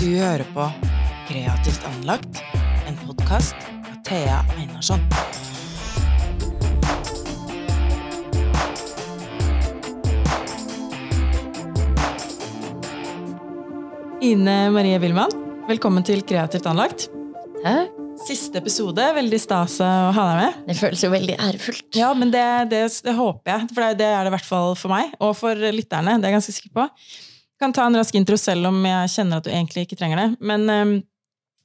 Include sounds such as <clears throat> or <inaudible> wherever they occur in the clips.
Du hører på Kreativt anlagt, en podkast av Thea Einarsson. Ine Marie Wilman, velkommen til Kreativt anlagt. Hæ? Siste episode. Veldig stas å ha deg med. Det føles jo veldig ærefullt. Ja, men det, det, det håper jeg. For det, er det i hvert fall for meg, og for lytterne. Det er jeg ganske sikker på. Kan ta en rask intro selv om jeg kjenner at du egentlig ikke trenger det. Men um,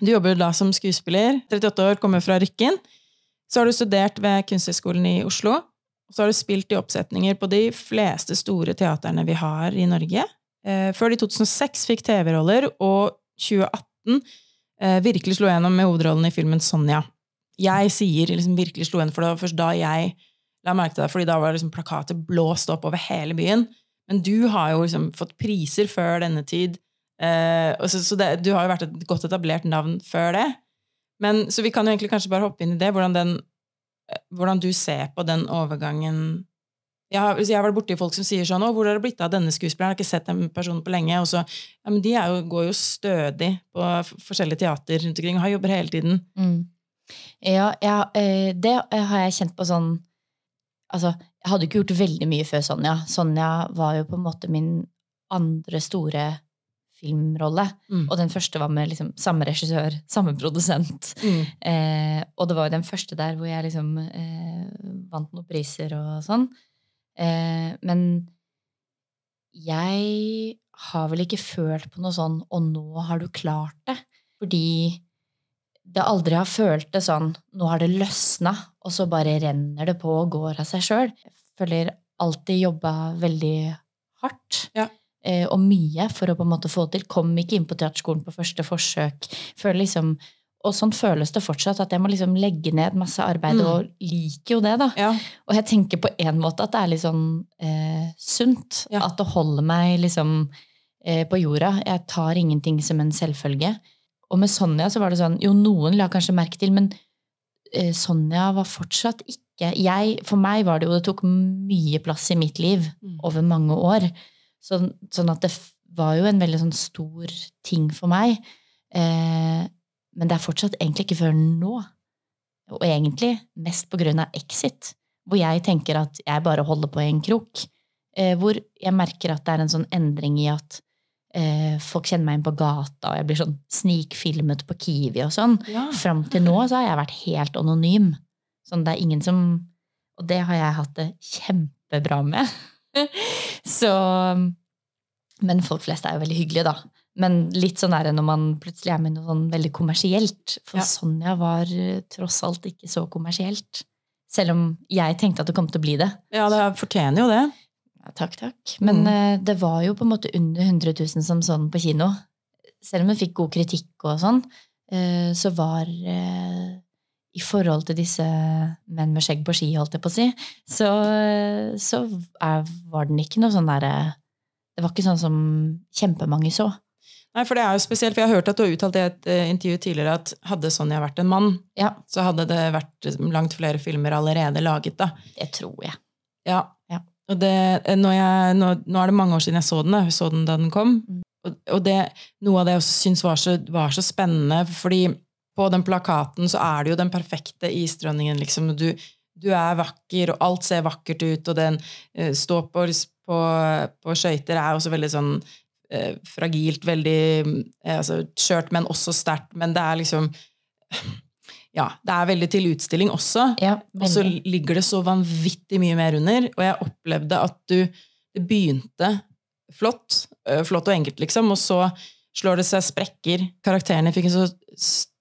du jobber da som skuespiller. 38 år, kommer fra Rykken. Så har du studert ved Kunsthøgskolen i Oslo. Så har du spilt i oppsetninger på de fleste store teaterne vi har i Norge. Eh, før de 2006 fikk TV-roller, og 2018 eh, virkelig slo gjennom med hovedrollen i filmen Sonja. Jeg sier liksom virkelig slo gjennom, for det var først da jeg la merke til det, fordi da var liksom plakater blåst opp over hele byen. Men du har jo liksom fått priser før denne tid, eh, så, så det, du har jo vært et godt etablert navn før det. Men, så vi kan jo egentlig kanskje bare hoppe inn i det, hvordan, den, eh, hvordan du ser på den overgangen jeg har, jeg har vært borti folk som sier sånn 'Å, hvor har det blitt av denne skuespilleren?' Jeg har ikke sett den personen på lenge. Og så, ja, men de jo, går jo stødig på forskjellige teater rundt omkring og har jobber hele tiden. Mm. Ja, ja, eh, det har jeg kjent på sånn Altså, jeg hadde ikke gjort veldig mye før Sonja. Sonja var jo på en måte min andre store filmrolle. Mm. Og den første var med liksom, samme regissør, samme produsent. Mm. Eh, og det var jo den første der hvor jeg liksom eh, vant noen priser og sånn. Eh, men jeg har vel ikke følt på noe sånn 'og nå har du klart det'. Fordi det aldri har følt det sånn 'nå har det løsna', og så bare renner det på og går av seg sjøl. Jeg føler alltid jobba veldig hardt. Ja. eh, Og mye for å på en måte få til. Kom ikke inn på teaterskolen på første forsøk. Føler liksom, og sånn føles det fortsatt, at jeg må liksom legge ned masse arbeid, Mm. og liker jo det, da. Ja. Og jeg tenker på en måte at det er litt sånn eh, sunt. Ja. At det holder meg liksom eh, på jorda. Jeg tar ingenting som en selvfølge. Og med Sonja så var det sånn Jo, noen la kanskje merke til, men eh, Sonja var fortsatt ikke jeg, For meg var det jo Det tok mye plass i mitt liv Mm. over mange år. Så, sånn at det var jo en veldig sånn stor ting for meg. Eh, men det er fortsatt egentlig ikke før nå. Og egentlig mest på grunn av Exit, hvor jeg tenker at jeg bare holder på i en krok. Eh, hvor jeg merker at det er en sånn endring i at folk kjenner meg inn på gata, og jeg blir sånn snikfilmet på Kiwi og sånn. Ja. Fram til nå så har jeg vært helt anonym. Sånn det er ingen som Og det har jeg hatt det kjempebra med. <laughs> så Men folk flest er jo veldig hyggelige, da. Men litt sånn er det når man plutselig er med noe sånn veldig kommersielt. For Ja. Sonja var eh, tross alt ikke så kommersielt. Selv om jeg tenkte at det kom til å bli det. ja, det fortjener jo det. Ja, takk, takk. Men Mm. eh, det var jo på en måte under 100 000 som sånn på kino. Selv om vi fikk god kritikk og sånn, eh, så var eh, I forhold til disse menn med skjegg på ski, holdt jeg på å si, så, så er, var den ikke noe sånn derre Det var ikke sånn som kjempemange så. Nei, for det er jo spesielt, for jeg har hørt at du har uttalt i et intervju tidligere at hadde Sonja vært en mann, Ja, så hadde det vært langt flere filmer allerede laget, da. det tror jeg. Ja. Og det, eh, jeg, nå, nå er det mange år siden jeg så den, jeg så den da den kom. Mm. Og, og det, noe av det jeg også syns var, så- var så spennende, fordi på den plakaten så er det jo den perfekte isdronningen, liksom. Du, du er vakker, og alt ser vakkert ut, og den uh, stå på, på, på skøyter er også veldig sånn eh, fragilt, veldig eh, altså, skjørt, men også sterkt. Men det er liksom Ja, det er veldig til utstilling også. Ja, Og så ligger det så vanvittig mye mer under. Og jeg opplevde at du Det begynte flott, øh, flott og enkelt, liksom, og så slår det seg sprekker. Karakterene fikk en så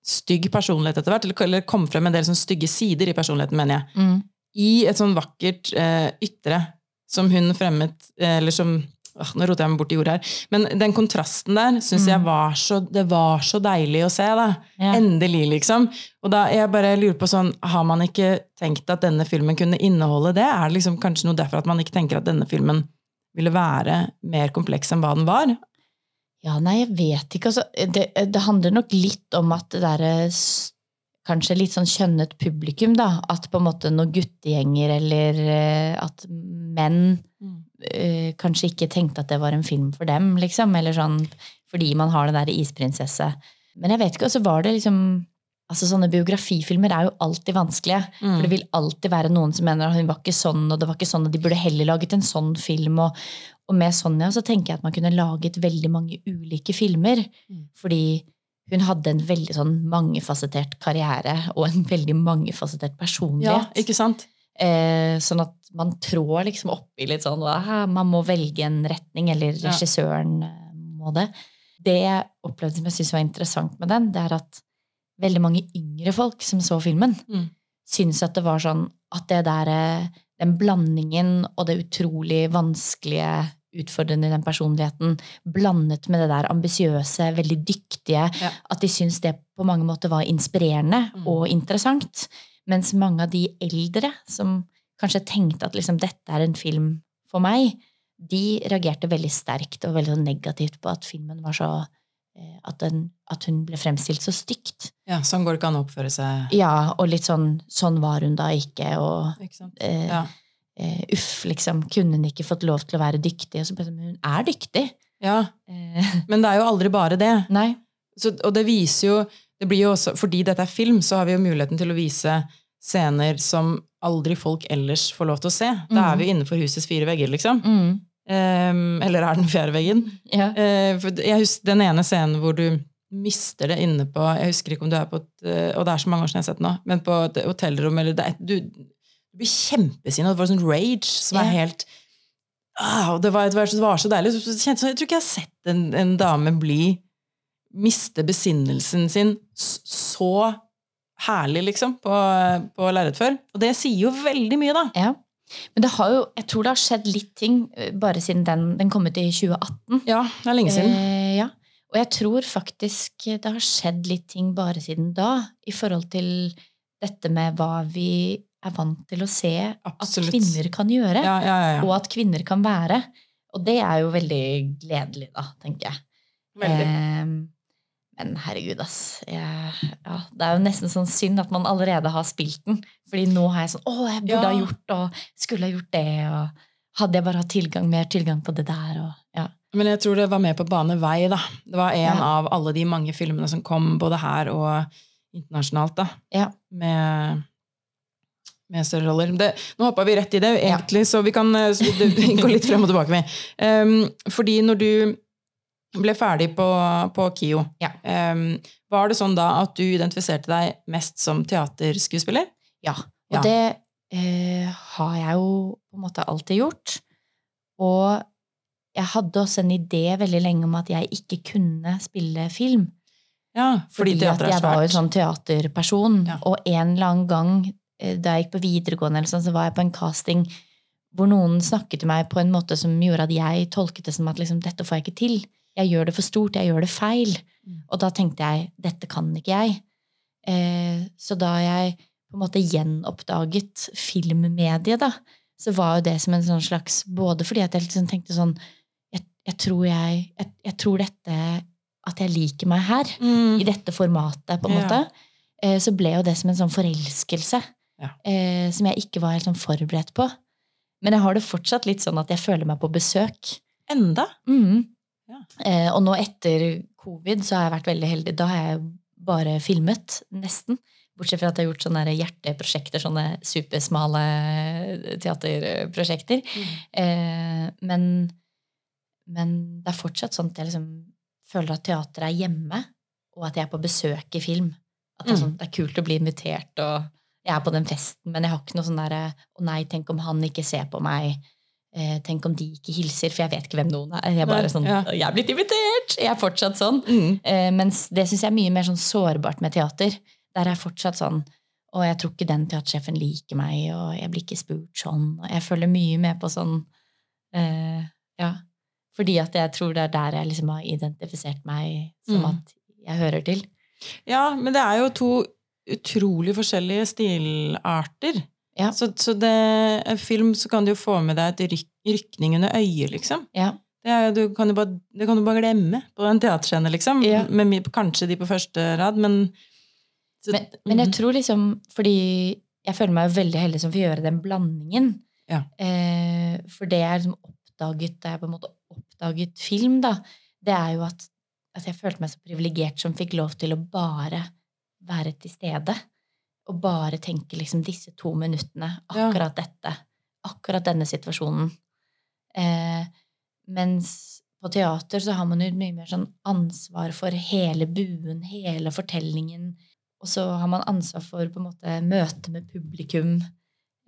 stygg personlighet etter hvert, eller- kom frem en del sånn stygge sider i personligheten, mener jeg. Mm. I et sånn vakkert eh, ytre som hun fremmet, eh, eller som Åh, Nå roter jeg meg bort i ordet her. Men den kontrasten der syns jeg Mm. var så, det var så deilig å se. da. Ja. Endelig, liksom. Og da jeg bare lurer på sånn, Har man ikke tenkt at denne filmen kunne inneholde det? Er det liksom kanskje noe derfor at man ikke tenker at denne filmen ville være mer kompleks enn hva den var? Ja, nei, jeg vet ikke. Altså, det, det handler nok litt om at det derre s- kanskje litt sånn kjønnet publikum, da. At på en måte noen guttegjenger eller eh, at menn eh, kanskje ikke tenkte at det var en film for dem, liksom. Eller sånn fordi man har den derre isprinsesse. Men jeg vet ikke, og så var det liksom Altså Sånne biografifilmer er jo alltid vanskelige. Mm. For det vil alltid være noen som mener at hun var ikke sånn, og det var ikke sånn, og de burde heller laget en sånn film. Og, og med Sonja så tenker jeg at man kunne laget veldig mange ulike filmer. Mm. Fordi hun hadde en veldig sånn mangefasettert karriere og en veldig mangefasettert personlighet. Ja, ikke sant? eh, sånn at man trår liksom oppi litt sånn «Ah, Man må velge en retning, eller regissøren ja. må det. Det jeg opplevde som jeg syntes var interessant med den, det er at veldig mange yngre folk som så filmen, Mm. syntes at det var sånn at det der eh, Den blandingen og det utrolig vanskelige, utfordrende i den personligheten, blandet med det der ambisiøse, veldig dyktige, Ja. at de syns det på mange måter var inspirerende Mm. og interessant. Mens mange av de eldre som kanskje tenkte at liksom, dette er en film for meg, de reagerte veldig sterkt og veldig sånn negativt på at filmen var så eh, at, den, at hun ble fremstilt så stygt. Ja, Sånn går det ikke an å oppføre seg. Ja, og litt sånn sånn var hun da ikke, og Ikke sant? eh, Ja. eh, uff, liksom, kunne hun ikke fått lov til å være dyktig? Og så bare sånn, hun er dyktig. ja, Eh, <laughs> men det er jo aldri bare det. nei. Så, og det viser jo det blir jo også, Fordi dette er film, så har vi jo muligheten til å vise scener som aldri folk ellers får lov til å se. Da Mm. er vi innenfor husets fire vegger, liksom. Mm. Um, eller er den fjerde veggen? <laughs> Ja. Uh, jeg husker den ene scenen hvor du mister det inne på Jeg husker ikke om du er på et Og det er så mange år siden jeg har sett den nå, men på et hotellrom eller det du, du blir kjempesinna. Det var sånn rage som er helt ah, det, var, det, var, så- det var så deilig. Så kjente, jeg tror ikke jeg har sett en, en dame bli Miste besinnelsen sin så herlig, liksom, på, på lerret før. Og det sier jo veldig mye, da. ja. Men det har jo, jeg tror det har skjedd litt ting eh, bare siden den, den kom ut i 2018. Ja, det er lenge siden. Eh, ja. Og jeg tror faktisk det har skjedd litt ting bare siden da, i forhold til dette med hva vi er vant til å se Absolutt. at kvinner kan gjøre, Ja, ja, ja. og at kvinner kan være. Og det er jo veldig gledelig, da, tenker jeg. Eh, men herregud, ass. Jeg, ja, det er jo nesten sånn synd at man allerede har spilt den. Fordi nå har jeg sånn Å, jeg burde ha gjort og skulle ha gjort det. Og hadde jeg bare hatt tilgang, mer tilgang på det der. Og, ja. Men jeg tror det var med på bane vei, da. Det var en Ja. av alle de mange filmene som kom både her og internasjonalt, da. Ja. Med, med større roller. Det, nå hoppa vi rett i det, Ja. egentlig, så vi kan gå så vi- vi litt frem og tilbake. med. Um, fordi når du ble ferdig på, på KIO, Ja. um, var det sånn da at du identifiserte deg mest som teaterskuespiller? ja. Og Ja. det eh, har jeg jo på en måte alltid gjort. Og jeg hadde også en idé veldig lenge om at jeg ikke kunne spille film. Ja, fordi, Fordi, at jeg var jo sånn teaterperson. Ja. Og en eller annen gang eh, da jeg gikk på videregående, eller sånn, så var jeg på en casting hvor noen snakket til meg på en måte som gjorde at jeg tolket det som at liksom, dette får jeg ikke til. Jeg gjør det for stort, jeg gjør det feil. Mm. Og da tenkte jeg dette kan ikke jeg. Eh, så da jeg på en måte gjenoppdaget filmmediet, da, så var jo det som en sånn slags Både fordi at jeg liksom tenkte sånn jeg, jeg, tror jeg, jeg, jeg tror dette At jeg liker meg her Mm. i dette formatet, på en Ja. måte, eh, så ble jo det som en sånn forelskelse Ja. eh, som jeg ikke var helt sånn forberedt på. Men jeg har det fortsatt litt sånn at jeg føler meg på besøk. Enda? Mm. Ja. Eh, og nå etter covid så har jeg vært veldig heldig. Da har jeg bare filmet, nesten. Bortsett fra at jeg har gjort sånne hjerteprosjekter, sånne supersmale teaterprosjekter. Eh, men, men det er fortsatt sånn at jeg liksom føler at teater er hjemme, og at jeg er på besøk i film. At det er, Mm. sånn, det er kult å bli invitert, og jeg er på den festen, men jeg har ikke noe sånn derre Å nei, tenk om han ikke ser på meg. Eh, tenk om de ikke hilser, for jeg vet ikke hvem noen er. Jeg er bare sånn ja. Jeg er blitt invitert! Jeg er fortsatt sånn. Mm. Eh, mens det syns jeg er mye mer sånn sårbart med teater. Der er jeg fortsatt sånn Og jeg tror ikke den teatersjefen liker meg, og jeg blir ikke spurt sånn. Og jeg følger mye med på sånn eh, Ja. Fordi at jeg tror det er der jeg liksom har identifisert meg som Mm. at jeg hører til. Ja, men det er jo to utrolig forskjellige stilarter. Ja. Så, så det film så kan du jo få med deg et ryk, rykning under øyet, liksom. Ja. Det, er, du kan bare, det kan du bare glemme på en teaterscene, liksom. Ja. Med, kanskje de på første rad, men Så- Men, men jeg Mhm. tror liksom Fordi jeg føler meg veldig heldig som får gjøre den blandingen. Ja. Eh, for det jeg liksom oppdaget da jeg på en måte oppdaget film, da, det er jo at, at jeg følte meg så privilegert som fikk lov til å bare være til stede. Og bare tenke liksom disse to minuttene, Ja. akkurat dette. Akkurat denne situasjonen. Eh, mens på teater så har man jo mye mer sånn ansvar for hele buen, hele fortellingen. Og så har man ansvar for på en måte møte med publikum.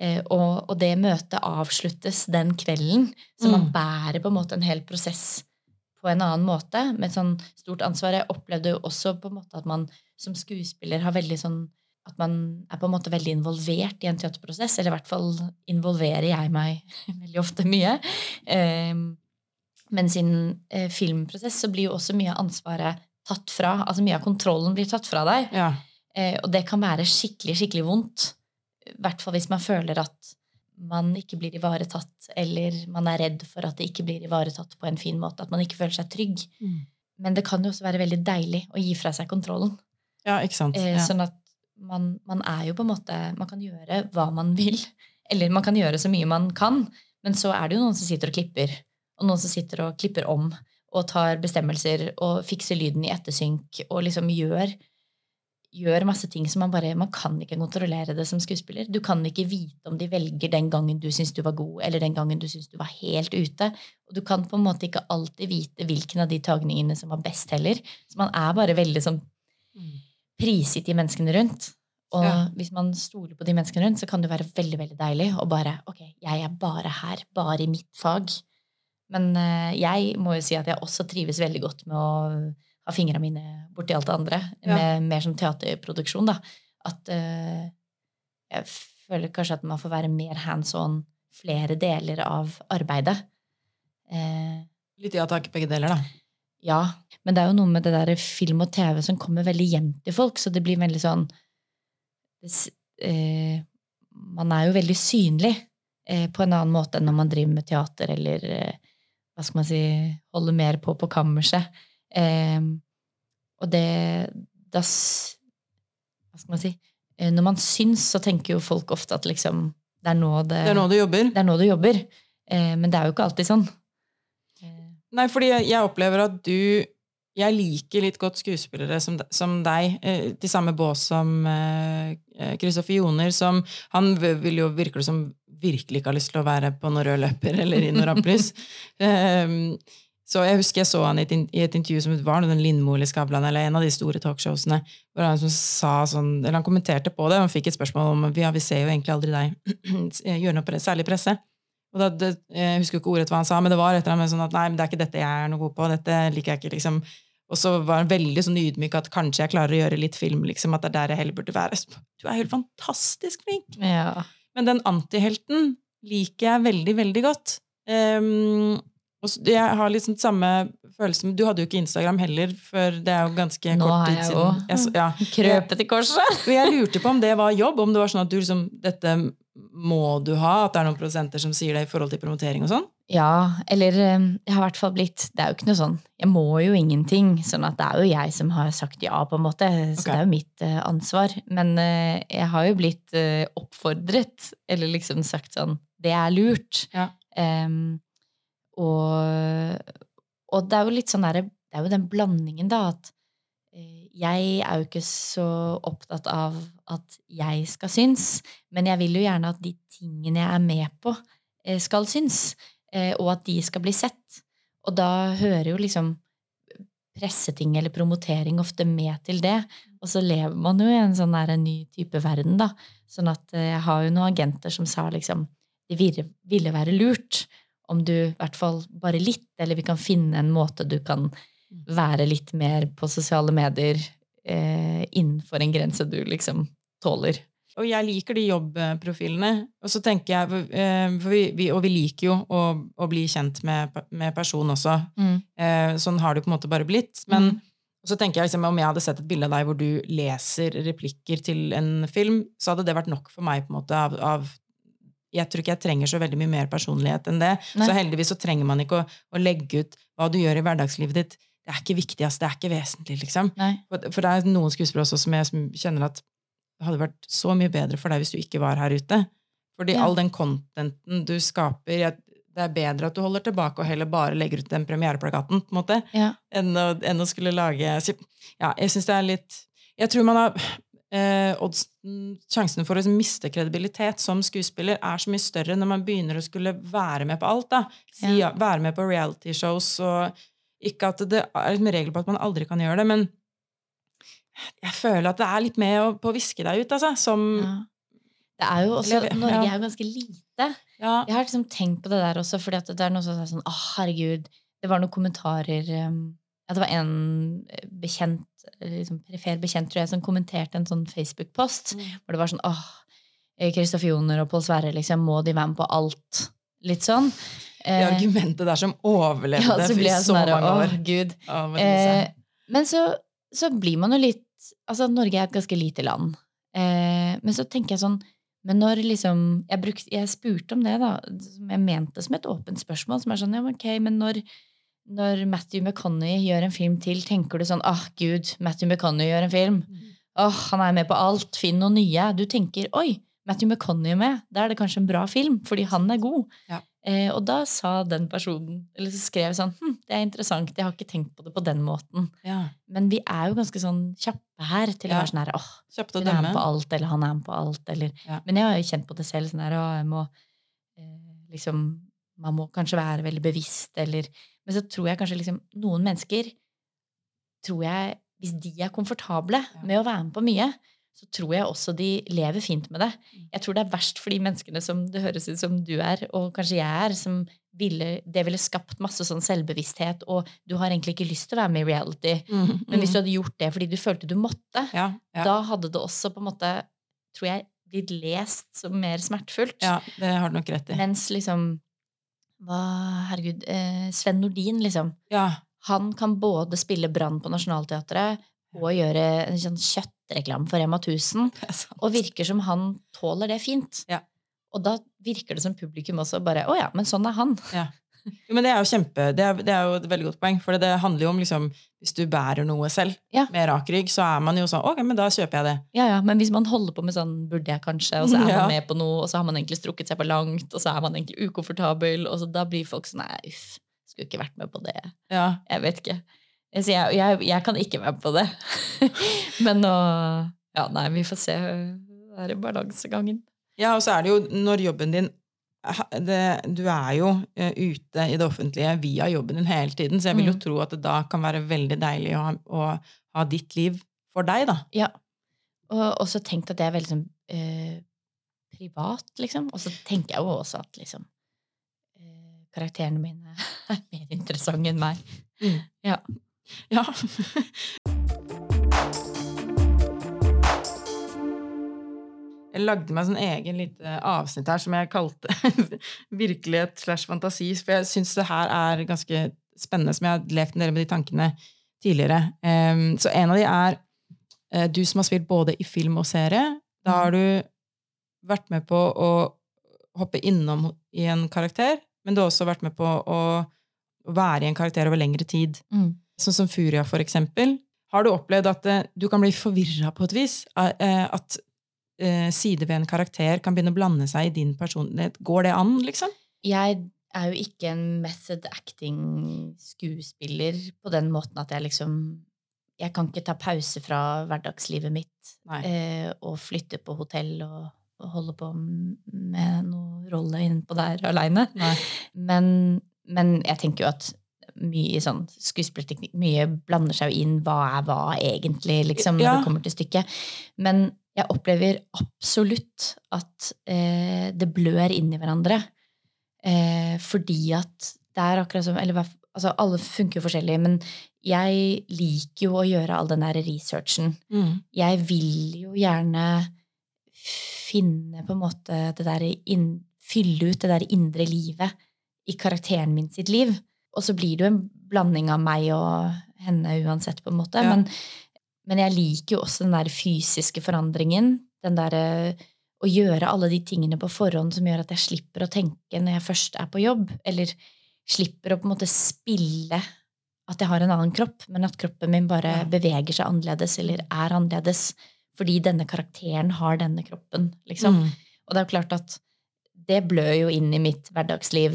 Eh, og, og det møtet avsluttes den kvelden. Så man Mm. bærer på en måte en hel prosess på en annen måte. Med sånn stort ansvar. Jeg opplevde jo også på en måte at man som skuespiller har veldig sånn at man er på en måte veldig involvert i en teaterprosess. Eller i hvert fall involverer jeg meg <laughs> veldig ofte mye. Men mens i en eh, filmprosess så blir jo også mye av ansvaret tatt fra. Altså mye av kontrollen blir tatt fra deg. Ja. Eh, og det kan være skikkelig, skikkelig vondt. I hvert fall hvis man føler at man ikke blir ivaretatt, eller man er redd for at det ikke blir ivaretatt på en fin måte. At man ikke føler seg trygg. Mm. Men det kan jo også være veldig deilig å gi fra seg kontrollen. Ja, ikke sant. Eh, Ja. Sånn at man, man er jo på en måte Man kan gjøre hva man vil. Eller man kan gjøre så mye man kan. Men så er det jo noen som sitter og klipper. Og noen som sitter og klipper om. Og tar bestemmelser og fikser lyden i ettersynk. Og liksom gjør, gjør masse ting som man bare Man kan ikke kontrollere det som skuespiller. Du kan ikke vite om de velger den gangen du syns du var god, eller den gangen du syns du var helt ute. Og du kan på en måte ikke alltid vite hvilken av de tagningene som var best heller. Så man er bare veldig sånn Mm. Prisgitt de menneskene rundt. Og Ja. hvis man stoler på de menneskene rundt, så kan det være veldig veldig deilig å bare Ok, jeg er bare her. Bare i mitt fag. Men eh, jeg må jo si at jeg også trives veldig godt med å ha fingra mine borti alt det andre. Ja. Med mer sånn teaterproduksjon, da. At uh, jeg føler kanskje at man får være mer hands on flere deler av arbeidet. Uh, Litt ja takk, begge deler, da. Ja, men det er jo noe med det der film og TV som kommer veldig hjem til folk, så det blir veldig sånn eh, Man er jo veldig synlig eh, på en annen måte enn når man driver med teater eller eh, hva skal man si holder mer på på kammerset. Eh, og det da, Hva skal man si eh, Når man syns, så tenker jo folk ofte at liksom det er nå det, Det er nå du jobber. det er nå du jobber. Eh, men det er jo ikke alltid sånn. Eh, Nei, fordi jeg, opplever at du Jeg liker litt godt skuespillere som, som deg, eh, til samme bås som Kristoffer Joner, som Han vil jo, virker som virkelig ikke har lyst til å være på noen rød løper <laughs> eller i noe rampelys. um, så jeg husker jeg så han i et, i et intervju som var noen Lindmo eller Skavlan, eller en av de store talkshowsene, hvor han sa sånn, eller han kommenterte på det, og han fikk et spørsmål om ja, vi ser jo egentlig aldri deg <clears throat> gjøre noe særlig presse. Og da, det, jeg husker ikke ordet hva han sa, men det var et eller annet sånn at nei, men det er ikke dette jeg er noe god på. dette liker jeg ikke, liksom. Og så var han veldig sånn ydmyk at kanskje jeg klarer å gjøre litt film. liksom, At det er der jeg heller burde være. Du er helt fantastisk flink! ja. Men den antihelten liker jeg veldig, veldig godt. Um, og så- jeg har liksom samme følelse Du hadde jo ikke Instagram heller, for det er jo ganske Nå kort tid siden. Nå har Jeg jo ja. <laughs> Krøpet i korset! Og jeg lurte på om det var jobb, om det var sånn at du liksom Dette må du ha, at det er noen prosenter som sier det i forhold til promotering og sånn? Ja, eller eh, jeg har i hvert fall blitt Det er jo ikke noe sånn Jeg må jo ingenting, sånn at det er jo jeg som har sagt ja, på en måte. Så okay. det er jo mitt eh, ansvar. Men eh, jeg har jo blitt oppfordret, eller liksom sagt sånn Det er lurt. Ja. Um, og, og det er jo litt sånn derre Det er jo den blandingen, da, at jeg er jo ikke så opptatt av at jeg skal synes, men jeg vil jo gjerne at de tingene jeg er med på, eh, skal synes, eh, og at de skal bli sett. Og da hører jo liksom presseting eller promotering ofte med til det. Og så lever man jo i en sånn der, en ny type verden, da. Sånn at eh, jeg har jo noen agenter som sa liksom det ville, være lurt om du i hvert fall bare litt, eller vi kan finne en måte du kan være litt mer på sosiale medier eh, innenfor en grense du liksom tåler. Og jeg liker de jobbprofilene. Og så tenker jeg, eh, vi, vi, Og vi liker jo å, å bli kjent med, med personen også. Eh, Sånn har det på en måte bare blitt. Men Mm. så tenker jeg liksom, om jeg hadde sett et bilde av deg hvor du leser replikker til en film, så hadde det vært nok for meg. på en måte av, av Jeg tror ikke jeg trenger så veldig mye mer personlighet enn det. Nei. Så heldigvis så trenger man ikke å, å legge ut hva du gjør i hverdagslivet ditt det er ikke viktigst, det er ikke vesentlig, liksom. Nei. For, det er noen skuespillere også som jeg som kjenner at det hadde vært så mye bedre for deg hvis du ikke var her ute. Fordi Ja. all den contenten du skaper Det er bedre at du holder tilbake og heller bare legger ut den premiereplakaten, på en måte, Ja. enn å, enn å skulle lage Ja, jeg syns det er litt Jeg tror man har eh, oddsen, Sjansen for å miste kredibilitet som skuespiller er så mye større når man begynner å skulle være med på alt. da. Si, ja. Være med på realityshows og Ikke at det er en regel på at man aldri kan gjøre det, men jeg føler at det er litt med på å viske deg ut, altså. Som Ja. Det er jo også, Norge er jo ganske lite. Ja. Jeg har liksom tenkt på det der også, fordi at det er noe som er sånn Å, herregud. Det var noen kommentarer um, ja, Det var en bekjent, liksom perifer bekjent, tror jeg, som kommenterte en sånn Facebook-post. Mm. Hvor det var sånn åh, Kristoffer Joner og Pål Sverre, liksom, må de være med på alt? Litt sånn. Det Eh, argumentet der som overlevde ja, så i så sånn mange år. åh, gud. Liksom- Eh, men så, så blir man jo litt Altså, Norge er et ganske lite land. Eh, men så tenker jeg sånn Men når liksom Jeg, brukte, jeg spurte om det, da, jeg mente som et åpent spørsmål. Som er sånn, ja, ok, men når, når Matthew McConney gjør en film til, tenker du sånn ah, gud, Matthew McConney gjør en film. Åh, han er med på alt. Finn noe nye. Du tenker oi, Matthew McConney med. Da er det kanskje en bra film, fordi han er god. Ja. Eh, og da sa den personen, eller så skrev sånn hm, det er interessant, jeg har ikke tenkt på det på den måten. ja. Men vi er jo ganske sånn kjappe her til å være sånn her åh, hun er med på alt, eller han er med på alt, eller Ja. Men jeg har jo kjent på det selv sånn her, å, jeg må eh, liksom Man må kanskje være veldig bevisst, eller Men så tror jeg kanskje liksom Noen mennesker tror jeg Hvis de er komfortable Ja. med å være med på mye, så tror jeg også de lever fint med det. Mm. Jeg tror det er verst for de menneskene som det høres ut som du er, og kanskje jeg er, som ville, det ville skapt masse sånn selvbevissthet, og du har egentlig ikke lyst til å være med i reality. Mm, Men hvis mm. du hadde gjort det fordi du følte du måtte, ja, ja. da hadde det også på en måte, tror jeg, blitt lest som mer smertefullt. ja, det har du nok rett i. Mens liksom hva, Herregud. Eh, Sven Nordin, liksom. Ja, Han kan både spille Brann på Nationaltheatret og gjøre en sånn kjøttreklame for Rema 1000. <laughs> det er sant. Og virker som han tåler det fint. Ja. Og da virker det som publikum også bare Å ja, men sånn er han. <laughs> Jo, men det er jo kjempe, det er, det er jo et veldig godt poeng, for det handler jo om liksom, hvis du bærer noe selv Ja. med rak rygg, så er man jo sånn, ok, men da kjøper jeg det. Ja, ja, Men hvis man holder på med sånn burde jeg kanskje, og så er <laughs> Ja. man med på noe, og så har man egentlig strukket seg for langt, og så er man egentlig ukomfortabel, og så da blir folk sånn Nei, uff, skulle ikke vært med på det. Ja, Jeg vet ikke. Så jeg, jeg, jeg kan ikke være med på det. <laughs> Men nå Ja, nei, vi får se. Det er balansegangen. ja og så er det jo, når jobben din, det, du er jo eh, ute i det offentlige via jobben din hele tiden, så jeg vil jo Mm. tro at det da kan være veldig deilig å ha, å ha ditt liv for deg, da. Ja. Og også tenkt at det er veldig sånn eh, privat, liksom. Og så tenker jeg jo også at liksom eh, Karakterene mine <laughs> er mer interessante enn meg. Mm. Ja. Ja. <laughs> Jeg lagde meg sånn egen lite avsnitt her som jeg kalte <laughs> virkelighet slash fantasi, for jeg syns det her er ganske spennende, som jeg har lekt med del med de tankene tidligere. Så en av de er eh, du som har spilt både i film og serie. Da har du vært med på å hoppe innom i en karakter, men du har også vært med på å være i en karakter over lengre tid. Mm. Sånn som Furia, for eksempel. Har du opplevd at eh, du kan bli forvirra på et vis? Eh, At eh, sider ved en karakter kan begynne å blande seg i din personlighet? Går det an, liksom? Jeg er jo ikke en method acting-skuespiller på den måten at jeg liksom Jeg kan ikke ta pause fra hverdagslivet mitt Nei. og flytte på hotell og holde på med noe rolle innpå der aleine. Men, men jeg tenker jo at mye sånn skuespillerteknikk Mye blander seg jo inn. Hva er hva egentlig, liksom, når Ja. det kommer til stykket. Men jeg opplever absolutt at eh, det blør inn i hverandre. Eh, fordi at det er akkurat som Eller altså, alle funker jo forskjellig, men jeg liker jo å gjøre all den der researchen. Mm. Jeg vil jo gjerne finne på en måte det der inn, Fylle ut det der indre livet i karakteren min sitt liv. Og så blir det jo en blanding av meg og henne uansett, på en måte. Ja. Men, men jeg liker jo også den der fysiske forandringen. Den derre å gjøre alle de tingene på forhånd som gjør at jeg slipper å tenke når jeg først er på jobb. Eller slipper å på en måte spille at jeg har en annen kropp, men at kroppen min bare Ja. beveger seg annerledes eller er annerledes fordi denne karakteren har denne kroppen. liksom. Mm. Og det er jo klart at det blør jo inn i mitt hverdagsliv.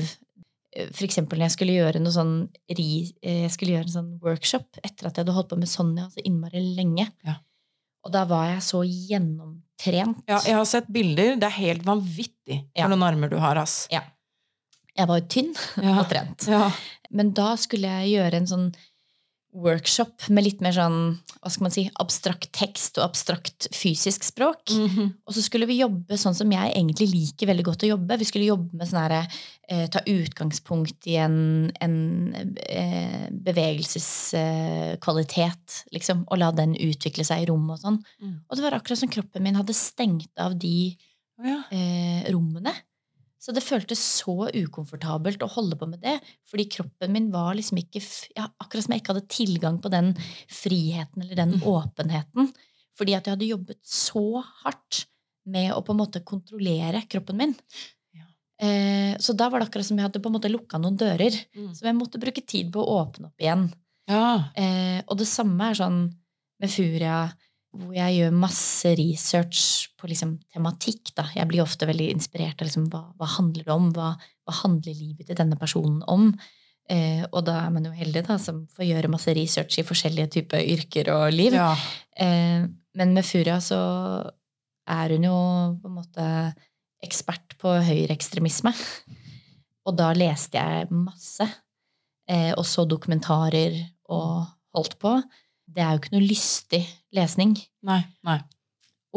For eksempel når jeg skulle gjøre noe sånn eh, jeg skulle gjøre en sånn workshop etter at jeg hadde holdt på med Sonja så innmari lenge. Ja. Og da var jeg så gjennomtrent. Ja, jeg har sett bilder. Det er helt vanvittig Ja. for noen armer du har, ass. Ja. Jeg var jo tynn og trent. Ja. Men da skulle jeg gjøre en sånn workshop med litt mer sånn hva skal man si, abstrakt tekst og abstrakt fysisk språk. Mhm. Og så skulle vi jobbe sånn som jeg egentlig liker veldig godt å jobbe. Vi skulle jobbe med sånn herre eh, Ta utgangspunkt i en, en eh, bevegelseskvalitet, liksom. Og la den utvikle seg i rommet og sånn. Mm. Og det var akkurat som kroppen min hadde stengt av de oh, ja. eh, rommene. Så det føltes så ukomfortabelt å holde på med det, fordi kroppen min var liksom ikke ja, Akkurat som jeg ikke hadde tilgang på den friheten eller den Mm. åpenheten. Fordi at jeg hadde jobbet så hardt med å på en måte kontrollere kroppen min. Ja. Eh, så da var det akkurat som jeg hadde på en måte lukka noen dører. Mm. Som jeg måtte bruke tid på å åpne opp igjen. ja. Eh, og det samme er sånn med Furia, hvor jeg gjør masse research på liksom tematikk. Da. Jeg blir ofte veldig inspirert av liksom, hva, hva handler det om, hva, hva handler livet til denne personen om? Eh, og da er man jo heldig da, som får gjøre masse research i forskjellige typer yrker og liv. ja. Eh, men med Furia så er hun jo på en måte ekspert på høyreekstremisme. Og da leste jeg masse. Eh, og så dokumentarer og holdt på. Det er jo ikke noe lystig lesning. Nei. Nei.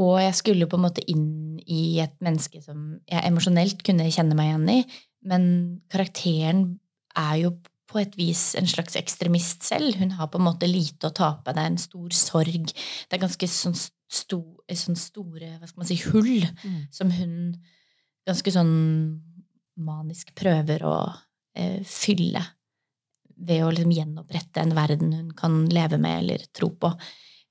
Og jeg skulle på en måte inn i et menneske som jeg emosjonelt kunne kjenne meg igjen i, men karakteren er jo på et vis en slags ekstremist selv. Hun har på en måte lite å tape. Det er en stor sorg. Det er ganske sånn, sto, sånn store hva skal man si, hull Mm. som hun ganske sånn manisk prøver å eh, fylle ved å liksom gjenopprette en verden hun kan leve med eller tro på.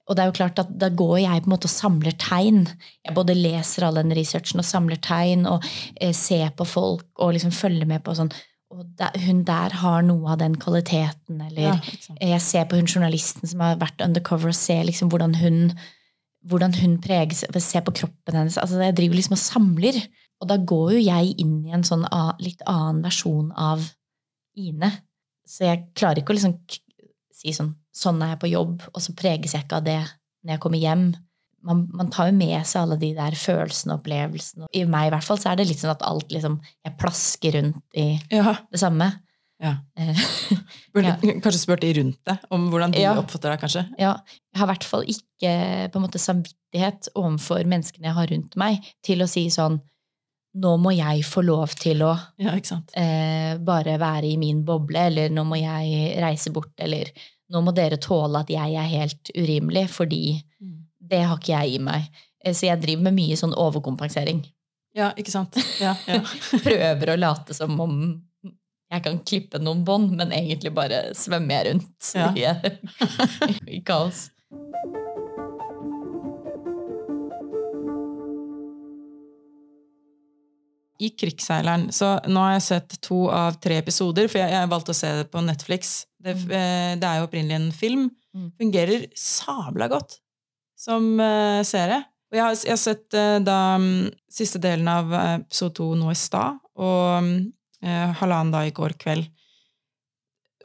Og det er jo klart at da går jeg på en måte og samler tegn. Jeg både leser all den researchen og samler tegn og eh, ser på folk og liksom følger med på sånn Og hun der har noe av den kvaliteten, eller Ja, jeg ser på hun journalisten som har vært undercover, og ser liksom hvordan hun, hvordan hun preges ser på kroppen hennes. altså Jeg driver liksom og samler. Og da går jo jeg inn i en sånn litt annen versjon av Ine. Så jeg klarer ikke å liksom si sånn Sånn er jeg på jobb, og så preges jeg ikke av det når jeg kommer hjem. Man, man tar jo med seg alle de der følelsene og opplevelsene. I meg i hvert fall så er det litt sånn at alt liksom Jeg plasker rundt i Ja. det samme. Ja. Eh, <laughs> Burde, Ja. Kanskje spurt de rundt deg om hvordan de Ja. oppfatter deg, kanskje? Ja, jeg har i hvert fall ikke på en måte samvittighet overfor menneskene jeg har rundt meg, til å si sånn Nå må jeg få lov til å Ja, eh, bare være i min boble, eller nå må jeg reise bort, eller nå må dere tåle at jeg er helt urimelig, fordi Mm. det har ikke jeg i meg. Eh, Så jeg driver med mye sånn overkompensering. Ja, ikke sant? Ja, ja. <laughs> Prøver å late som om jeg kan klippe noen bånd, men egentlig bare svømmer jeg rundt <laughs> i kaos. I Krigsseileren Så nå har jeg sett to av tre episoder, for jeg, jeg valgte å se det på Netflix. Det, Mm. eh, det er jo opprinnelig en film. Mm. Fungerer sabla godt som uh, serie. Og jeg har, jeg har sett uh, da um, siste delen av eh, episode to nå i stad, og eh, halvannen da i går kveld.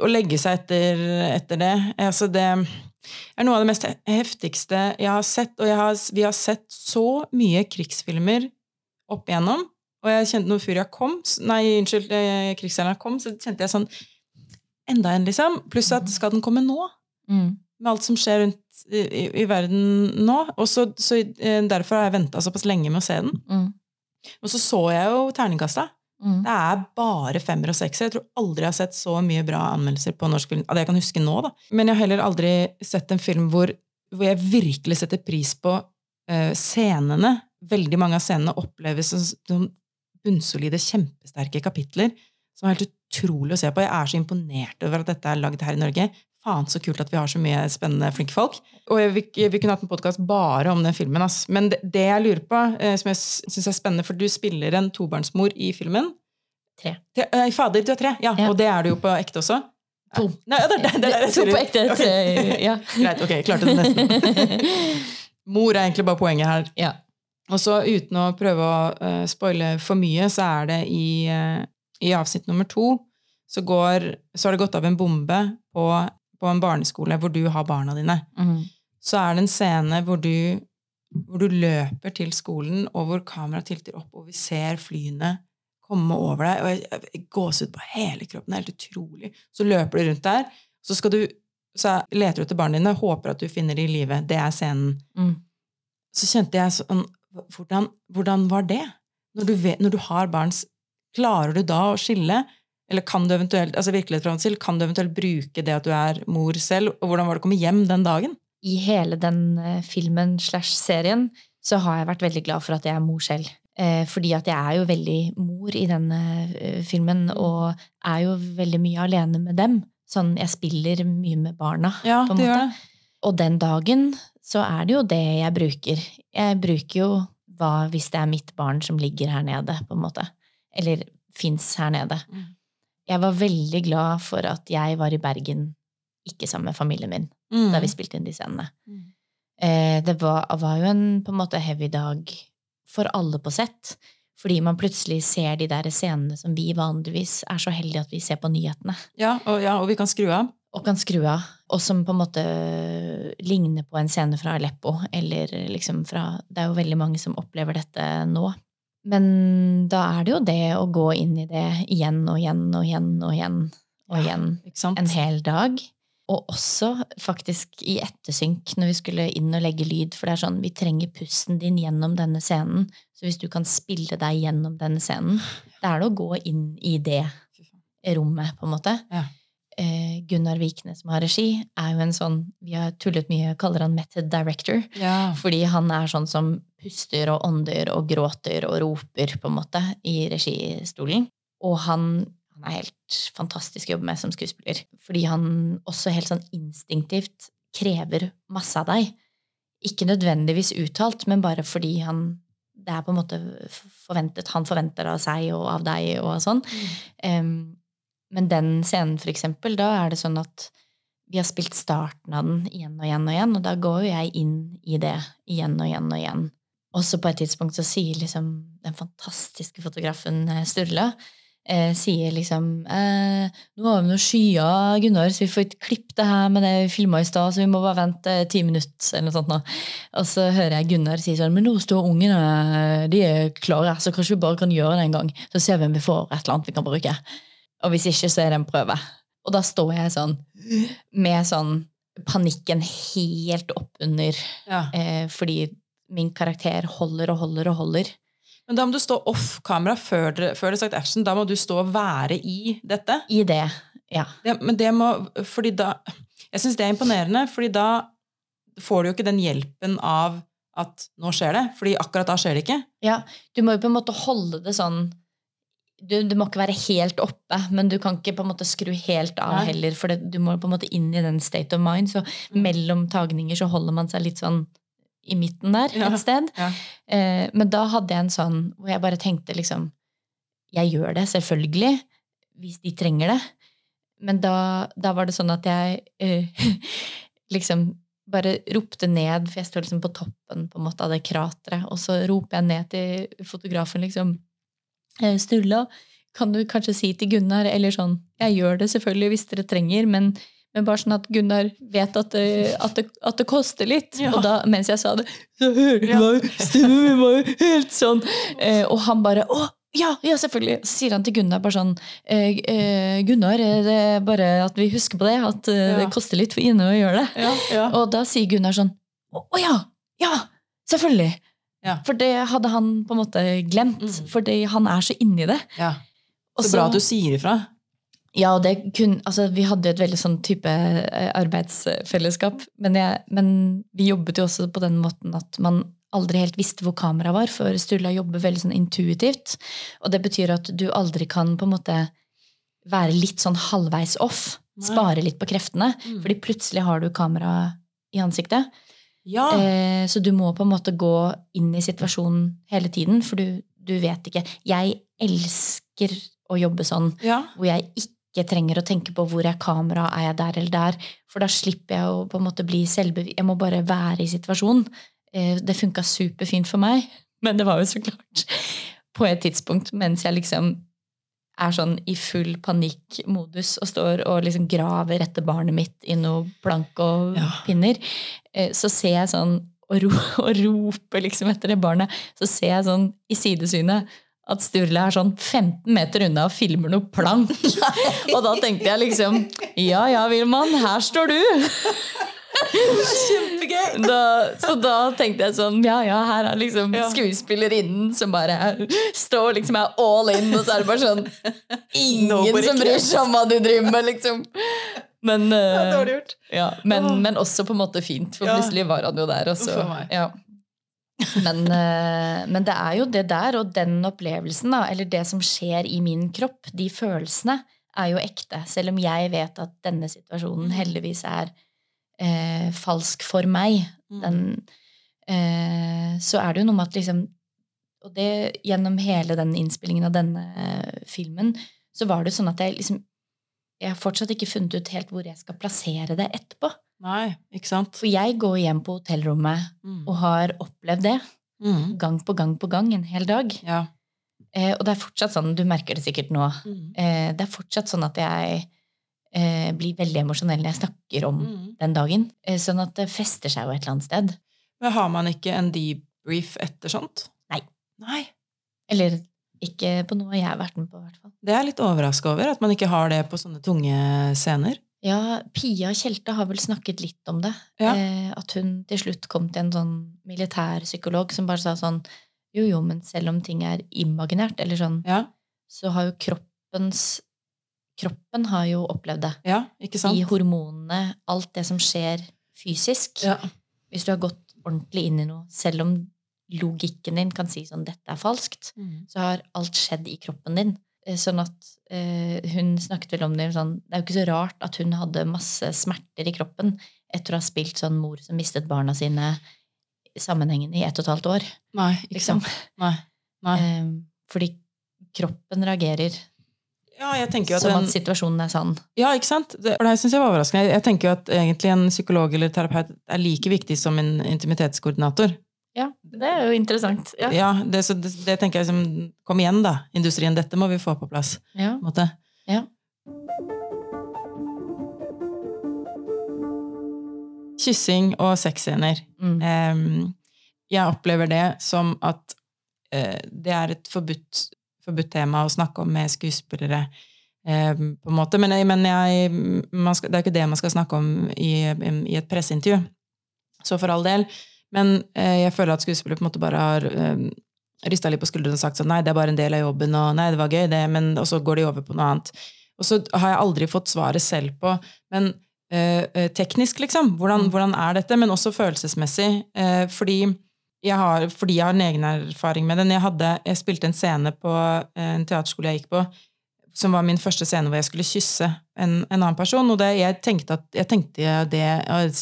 Å legge seg etter, etter det altså Det er noe av det mest heftigste jeg har sett. Og har, vi har sett så mye krigsfilmer opp igjennom. Og jeg kjente når Furia kom, nei, unnskyld, krigsseilerne krigsseileren kom, så kjente jeg sånn Enda en, liksom. Pluss at skal den komme nå? Mm. Med alt som skjer rundt i, i, i verden nå. Og så, så eh, Derfor har jeg venta såpass lenge med å se den. Mm. Og så så jeg jo terningkasta. Mm. Det er bare femmer og sekser. Jeg tror aldri jeg har sett så mye bra anmeldelser på norsk film. Av det jeg kan huske nå, da. Men jeg har heller aldri sett en film hvor, hvor jeg virkelig setter pris på uh, scenene. Veldig mange av scenene oppleves som, som bunnsolide, kjempesterke kapitler. Som er helt utrolig å se på. Jeg er så imponert over at dette er lagd her i Norge. Faen så kult at vi har så mye spennende, flinke folk. Og vi, vi kunne hatt en podkast bare om den filmen. Ass. Men det, det jeg lurer på, eh, som jeg syns er spennende, for du spiller en tobarnsmor i filmen. Tre. Tre- eh, fader, du er tre! Ja, Ja. Og det er du jo på ekte også. To. Nei, det, er det, det, er det to på ekte. Ok. tre- Ja. Greit, ok, klarte det nesten. <laughs> Mor er egentlig bare poenget her. ja. Og så uten å prøve å uh, spoile for mye, så er det i, uh, i avsnitt nummer to så, går, så har det gått av en bombe på, på en barneskole hvor du har barna dine. Mm. Så er det en scene hvor du, hvor du løper til skolen, og hvor kameraet tilter opp, og vi ser flyene komme over deg, og jeg, jeg ut på hele kroppen. Det er helt utrolig. Så løper du rundt der, så du så leter du etter barna dine, håper at du finner dem i live. Det er scenen. Mm. Så kjente jeg sånn Hvordan, hvordan var det? Når du, vet, når du har barn, klarer du da å skille? Eller kan du eventuelt altså virkelighetsforholdet til, kan du eventuelt bruke det at du er mor selv? Og hvordan var det å komme hjem den dagen? I hele den eh, filmen slash serien så har jeg vært veldig glad for at jeg er mor selv. Eh, fordi at jeg er jo veldig mor i denne eh, filmen, og er jo veldig mye alene med dem. Sånn, jeg spiller mye med barna, Ja, på en måte. det. Og den dagen så er det jo det jeg bruker. Jeg bruker jo hva hvis det er mitt barn som ligger her nede, på en måte. Eller fins her nede. Mm. Jeg var veldig glad for at jeg var i Bergen, ikke sammen med familien min, Mm. da vi spilte inn de scenene. Mm. Eh, det var, var jo en på en måte heavy dag for alle på sett. Fordi man plutselig ser de der scenene som vi vanligvis er så heldige at vi ser på nyhetene. Ja, og, ja, og vi kan skru av. Og kan skru av. Og som på en måte ligner på en scene fra Aleppo. Eller liksom fra Det er jo veldig mange som opplever dette nå. Men da er det jo det å gå inn i det igjen og igjen og igjen og igjen og igjen ja, en hel dag. Og også faktisk i ettersynk når vi skulle inn og legge lyd. For det er sånn, vi trenger pusten din gjennom denne scenen. Så hvis du kan spille deg gjennom denne scenen, det er det å gå inn i det rommet, på en måte. Ja. Eh, Gunnar Vikne, som har regi, er jo en sånn Vi har tullet mye, kaller han method director. Ja. Fordi han er sånn som puster og ånder og gråter og roper, på en måte, i registolen. Og han, han er helt fantastisk å jobbe med som skuespiller. Fordi han også helt sånn instinktivt krever masse av deg. Ikke nødvendigvis uttalt, men bare fordi han det er på en måte forventet. Han forventer av seg og av deg og sånn. Em, men den scenen, for eksempel, da er det sånn at vi har spilt starten av den igjen og igjen og igjen, og da går jo jeg inn i det igjen og igjen og igjen. Og så på et tidspunkt så sier liksom den fantastiske fotografen eh, Sturla eh, sier liksom eh, 'Nå har vi noen skyer, Gunnar, så vi får ikke klippet det her med det vi filma i stad, så vi må bare vente ti minutter', eller noe sånt. Nå. Og så hører jeg Gunnar si sånn 'Men nå står ungene, de er klare, så kanskje vi bare kan gjøre det en gang', så ser vi om vi får et eller annet vi kan bruke'. Og hvis ikke, så er det en prøve. Og da står jeg sånn med sånn panikken helt oppunder, Ja. eh, fordi min karakter holder og holder og holder. Men da må du stå off kamera før det, er sagt action. Da må du stå og være i dette. I det, ja. Det, men det må Fordi da Jeg syns det er imponerende, fordi da får du jo ikke den hjelpen av at nå skjer det. Fordi akkurat da skjer det ikke. ja. Du må jo på en måte holde det sånn du, du må ikke være helt oppe, men du kan ikke på en måte skru helt av heller, for det, du må på en måte inn i den state of mind. Så Mm. mellom tagninger så holder man seg litt sånn i midten der Ja. et sted. Ja. Eh, men da hadde jeg en sånn hvor jeg bare tenkte liksom Jeg gjør det, selvfølgelig, hvis de trenger det. Men da, da var det sånn at jeg eh, <laughs> liksom bare ropte ned, for jeg står liksom på toppen på en måte av det krateret, og så roper jeg ned til fotografen liksom Sturla, kan du kanskje si til Gunnar, eller sånn Jeg gjør det selvfølgelig hvis dere trenger, men men bare sånn at Gunnar vet at det, at det, at det koster litt. Ja. Og da, mens jeg sa det, så hørte Ja. meg, stemmen min var jo helt sånn. Eh, og han bare å, ja, ja, selvfølgelig. Så sier han til Gunnar bare sånn eh, eh, Gunnar, eh, det er bare at vi husker på det, at eh, Ja. det koster litt for Ine å gjøre det. Og da sier Gunnar sånn Å å ja! Ja! Selvfølgelig! Ja. For det hadde han på en måte glemt. Mm. Fordi han er så inni det. ja. Så Så bra at du sier ifra. Ja, og det kun, altså, vi hadde jo et veldig sånn type eh, arbeidsfellesskap. Men, jeg, men vi jobbet jo også på den måten at man aldri helt visste hvor kameraet var, for Sturla jobber veldig sånn intuitivt. Og det betyr at du aldri kan på en måte være litt sånn halvveis off. Spare litt på kreftene. Mm. Fordi plutselig har du kamera i ansiktet. Ja. Eh, så du må på en måte gå inn i situasjonen hele tiden, for du, du vet ikke. Jeg elsker å jobbe sånn ja. hvor jeg ikke trenger å tenke på hvor er kameraet, er jeg der eller der? For da slipper jeg å på en måte bli selvbevisst. Jeg må bare være i situasjonen. Eh, det funka superfint for meg, <laughs> men det var jo så klart på et tidspunkt mens jeg liksom er sånn i full panikkmodus og står og liksom graver etter barnet mitt i noe plank og Ja. pinner, eh, så ser jeg sånn og, ro, <laughs> og roper liksom etter det barnet, så ser jeg sånn i sidesynet at Sturle er sånn 15 meter unna og filmer noe plank. <laughs> <laughs> og da tenkte jeg liksom Ja ja, Wilman, her står du! Kjempegøy! Da, så da tenkte jeg sånn Ja, ja, her er liksom Ja. skuespillerinnen som bare står liksom er all in, og så er det bare sånn Ingen Nobody som bryr seg om hva du driver med, liksom. Men, eh, Dårlig ja, men, men også på en måte fint, for Ja. plutselig var han jo der. Og så, Uff a meg. ja. men, eh, men det er jo det der, og den opplevelsen, da, eller det som skjer i min kropp, de følelsene, er jo ekte. Selv om jeg vet at denne situasjonen heldigvis er eh, falsk for meg. Mm. Den, eh, så er det jo noe med at liksom Og det gjennom hele den innspillingen av denne eh, filmen, så var det sånn at jeg liksom Jeg har fortsatt ikke funnet ut helt hvor jeg skal plassere det etterpå. Nei, ikke sant? For jeg går hjem på hotellrommet Mm. og har opplevd det Mm. gang på gang på gang en hel dag. Ja. Eh, og det er fortsatt sånn, du merker det sikkert nå, Mm. eh, det er fortsatt sånn at jeg eh, blir veldig emosjonell når jeg snakker om Mm. den dagen. Eh, sånn at det fester seg jo et eller annet sted. Men har man ikke en debrief etter sånt? Nei. Nei. Eller ikke på noe jeg har vært med på, i hvert fall. Det er jeg litt overraska over, at man ikke har det på sånne tunge scener. Ja, Pia Tjelte har vel snakket litt om det. Ja. Eh, at hun til slutt kom til en sånn militærpsykolog som bare sa sånn Jo, jo, men selv om ting er imaginært, eller sånn, Ja, så har jo kroppens Kroppen har jo opplevd det. ja ikke sant? I hormonene, alt det som skjer fysisk. Ja. Hvis du har gått ordentlig inn i noe, selv om logikken din kan si sånn 'dette er falskt', Mm. så har alt skjedd i kroppen din. Eh, Sånn at eh, hun snakket vel om det sånn Det er jo ikke så rart at hun hadde masse smerter i kroppen etter å ha spilt sånn mor som mistet barna sine sammenhengende i ett og et halvt år. Nei, ikke Liksom. sant? Nei. Nei. <laughs> Eh, fordi kroppen reagerer Ja, som at situasjonen er sann. Ja, ikke sant? Det, for det syns jeg var overraskende. Jeg tenker jo at egentlig en psykolog eller terapeut er like viktig som en intimitetskoordinator. Ja, det er jo interessant. Ja. Ja, det, så det, det tenker jeg som Kom igjen, da, industrien. Dette må vi få på plass. Ja. På. Ja. Kyssing og sexscener. Mm. Jeg opplever det som at eh, det er et forbudt, forbudt tema å snakke om med skuespillere. på en måte. Men, men jeg, man skal, det er ikke det man skal snakke om i, i et presseintervju. Så for all del. Men eh, jeg føler at skuespillere på en måte bare har um, rista litt på skuldrene og sagt sånn nei, det er bare en del av jobben, og nei, det var gøy, det, men, og så går de over på noe annet. Og så har jeg aldri fått svaret selv på men eh, eh, teknisk, liksom, hvordan, Mm. hvordan er dette? Men også følelsesmessig. eh, fordi, jeg har, fordi jeg har en egen erfaring med den. Jeg, hadde, jeg spilte en scene på eh, en teaterskole jeg gikk på, som var min første scene hvor jeg skulle kysse en, en annen person. Og det, jeg tenkte at jeg tenkte det,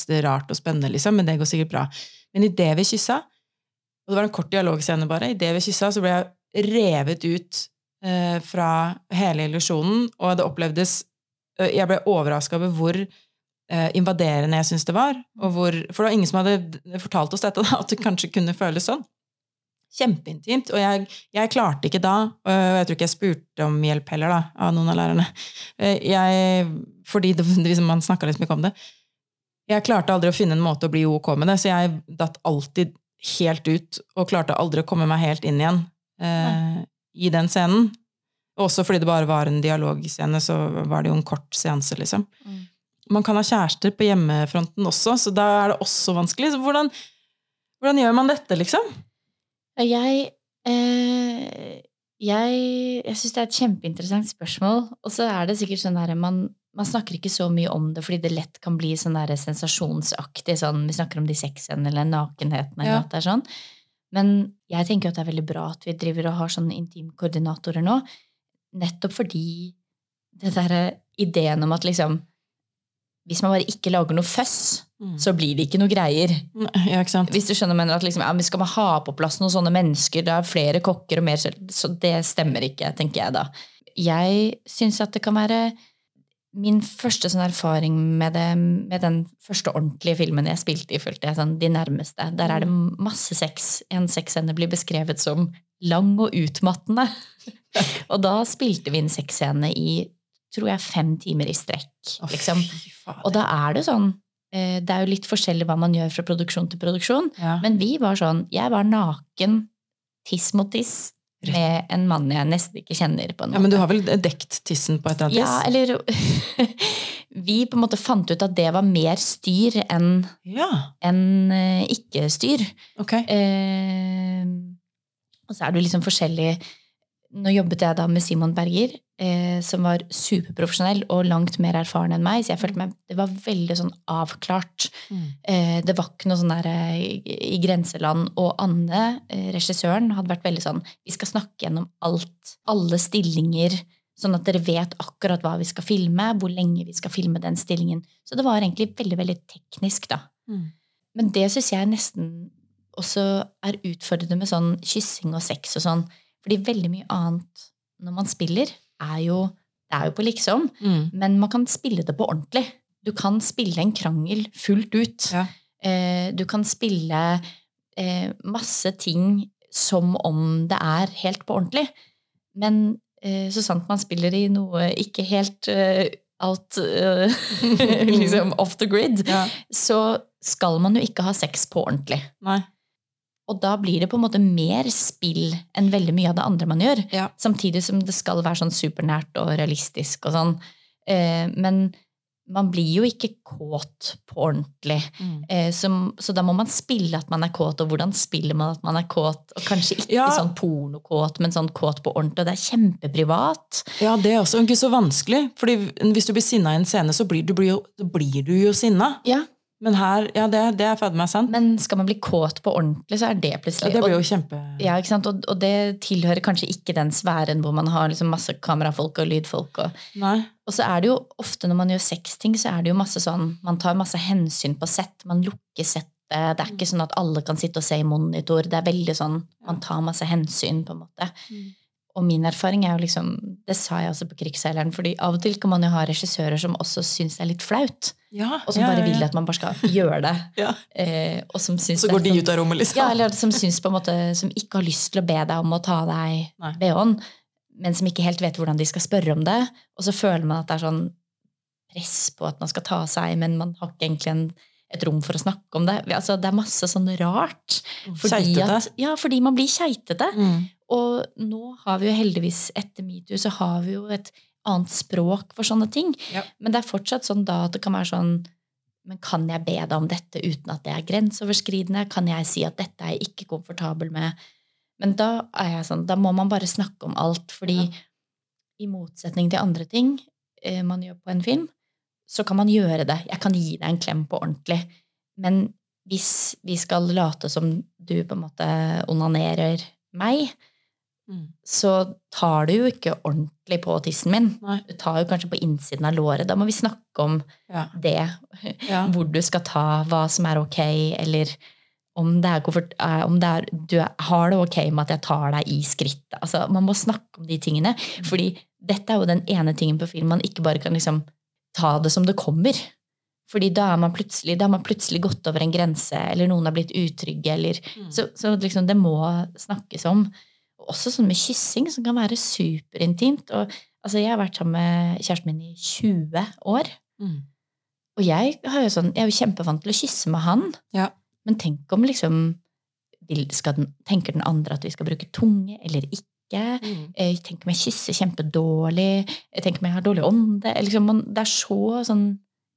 det er rart og spennende, liksom, men det går sikkert bra. Men idet vi kyssa, og det var en kort dialogscene bare, idet vi kyssa, så ble jeg revet ut eh, fra hele illusjonen, og det opplevdes eh, Jeg ble overraska over hvor invaderende jeg syns det var. Og hvor, for det var ingen som hadde fortalt oss dette, da, at det kanskje kunne føles sånn. Kjempeintimt. Og jeg, jeg klarte ikke da, og jeg tror ikke jeg spurte om hjelp heller, da, av noen av lærerne. Eh, Jeg, fordi det, liksom, man snakka litt mye om det. Jeg klarte aldri å finne en måte å bli ok med det, så jeg datt alltid helt ut, og klarte aldri å komme meg helt inn igjen eh, i den scenen. Også fordi det bare var en dialogscene, så var det jo en kort seanse, liksom. Mm. Man kan ha kjærester på hjemmefronten også, så da er det også vanskelig. Så hvordan, hvordan gjør man dette, liksom? Jeg eh, Jeg, jeg syns det er et kjempeinteressant spørsmål. Og så er det sikkert sånn at man, man snakker ikke så mye om det fordi det lett kan bli sånn der sensasjonsaktig. Sånn, vi snakker om de sexene eller nakenheten eller Ja. at det er sånn. Men jeg tenker at det er veldig bra at vi driver og har sånne intimkoordinatorer nå. Nettopp fordi det derre ideen om at liksom Hvis man bare ikke lager noe føss, så blir det ikke noe greier. Ja, ikke? Hvis du skjønner mener at liksom, ja, skal man ha på plass noen sånne mennesker, det er flere kokker og mer selv, så det stemmer ikke, tenker jeg da. Jeg syns at det kan være min første sånn erfaring med, det, med den første ordentlige filmen jeg spilte i, følte jeg sånn De nærmeste. Der er det masse sex. En sexscene blir beskrevet som lang og utmattende. <laughs> og da spilte vi en sexscene i tror jeg fem timer i strekk. Liksom. Og da er det sånn eh, Det er jo litt forskjellig hva man gjør fra produksjon til produksjon, ja. men vi var sånn Jeg var naken, tiss mot tiss, med en mann jeg nesten ikke kjenner. på en Ja, Men du har vel dekt tissen på et eller annet Ja, eller <laughs> Vi på en måte fant ut at det var mer styr enn Ja, en, eh, ikke-styr. ok. Eh, og så er det liksom forskjellig Nå jobbet jeg da med Simon Berger, eh, som var superprofesjonell og langt mer erfaren enn meg, så jeg følte meg Det var veldig sånn avklart. Mm. Eh, det var ikke noe sånn der eh, i grenseland. Og Anne, eh, regissøren, hadde vært veldig sånn Vi skal snakke gjennom alt. Alle stillinger. Sånn at dere vet akkurat hva vi skal filme, hvor lenge vi skal filme den stillingen. Så det var egentlig veldig, veldig teknisk, da. Mm. Men det syns jeg nesten også er utfordrende med sånn kyssing og sex og sånn. Fordi veldig mye annet når man spiller, er jo Det er jo på liksom, Mm. men man kan spille det på ordentlig. Du kan spille en krangel fullt ut. Ja. Eh, Du kan spille eh, masse ting som om det er helt på ordentlig. Men eh, så sant man spiller i noe ikke helt eh, out eh, <laughs> <laughs> liksom off the grid, Ja. så skal man jo ikke ha sex på ordentlig. Nei. Og da blir det på en måte mer spill enn veldig mye av det andre man gjør. Ja. Samtidig som det skal være sånn supernært og realistisk og sånn. Eh, men man blir jo ikke kåt på ordentlig. Mm. Eh, så, så da må man spille at man er kåt, og hvordan spiller man at man er kåt? Og kanskje ikke Ja. sånn pornokåt, men sånn kåt på ordentlig. Og det er kjempeprivat. Ja, det er også ikke så vanskelig. Fordi hvis du blir sinna i en scene, så blir du, blir jo, blir du jo sinna. Ja, Men her, ja, det, det er fader meg sant. Men skal man bli kåt på ordentlig, så er det Ja, plutselig det blir og- jo kjempe... Ja, ikke sant? Og, og det tilhører kanskje ikke den sfæren hvor man har liksom masse kamerafolk og lydfolk. Og, Nei. og så er det jo ofte når man gjør sexting, så er det jo masse sånn Man tar masse hensyn på sett. Man lukker settet. Det er ikke sånn at alle kan sitte og se i monitor. Det er veldig sånn Man tar masse hensyn, på en måte. Mm. Og min erfaring er jo liksom Det sa jeg også på Krigsseileren, fordi av og til kan man jo ha regissører som også syns det er litt flaut, Ja, og som ja, bare vil at man bare skal gjøre det. <laughs> Ja. Eh, og som syns Så går de sånn- ut av rommet, liksom. ja, eller som syns på en måte Som ikke har lyst til å be deg om å ta deg. BH-en, men som ikke helt vet hvordan de skal spørre om det. Og så føler man at det er sånn press på at man skal ta seg, men man har ikke egentlig en, et rom for å snakke om det. Altså, det er masse sånn rart. Fordi Keitete. at, ja, fordi man blir keitete. Mm. Og nå har vi jo heldigvis, etter metoo, så har vi jo et annet språk for sånne ting. Ja. Men det er fortsatt sånn da at det kan være sånn Men kan jeg be deg om dette uten at det er grenseoverskridende? Kan jeg si at dette er jeg ikke komfortabel med? Men da er jeg sånn, da må man bare snakke om alt, fordi Ja. i motsetning til andre ting eh, man gjør på en film, så kan man gjøre det. Jeg kan gi deg en klem på ordentlig. Men hvis vi skal late som du på en måte onanerer meg, Mm. så tar du jo ikke ordentlig på tissen min. Nei. Du tar jo kanskje på innsiden av låret. Da må vi snakke om Ja. det. Ja. <laughs> Hvor du skal ta, hva som er ok, eller om det er eh, om det er, du har det ok med at jeg tar deg i skrittet. Altså, man må snakke om de tingene. Fordi dette er jo den ene tingen på film man ikke bare kan liksom ta det som det kommer. Fordi da er man man plutselig gått over en grense, eller noen har blitt utrygge, eller Mm. så, så liksom det må snakkes om. Og også sånn med kyssing, som kan være superintimt. Og altså, jeg har vært sammen med kjæresten min i 20 år. Mm. Og jeg, har jo sånn, jeg er jo kjempevant til å kysse med han. Ja. Men tenk om liksom den, Tenker den andre at vi skal bruke tunge eller ikke? Mm. Eh, Tenk om jeg kysser kjempedårlig? Eh, Tenk om jeg har dårlig ånde? Liksom, man, det er så sånn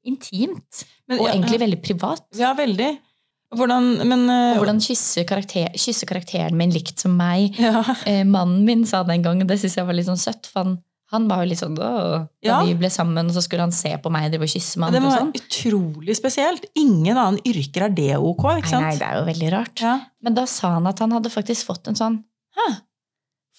intimt. Men, Og ja, egentlig veldig privat. Ja, veldig. Hvordan Men eh, Og hvordan kysser, karakter, kysse, karakteren min likt som meg? ja. Eh, mannen min sa det en gang, og det syns jeg var litt sånn søtt. For han, han var jo litt sånn Da Ja. vi ble sammen, og så skulle han se på meg og kysse med Det var og sånn. utrolig spesielt. Ingen annen yrker er det ok, ikke Nei, sant? nei, det er jo veldig rart. Ja. Men da sa han at han hadde faktisk fått en sånn Hæ?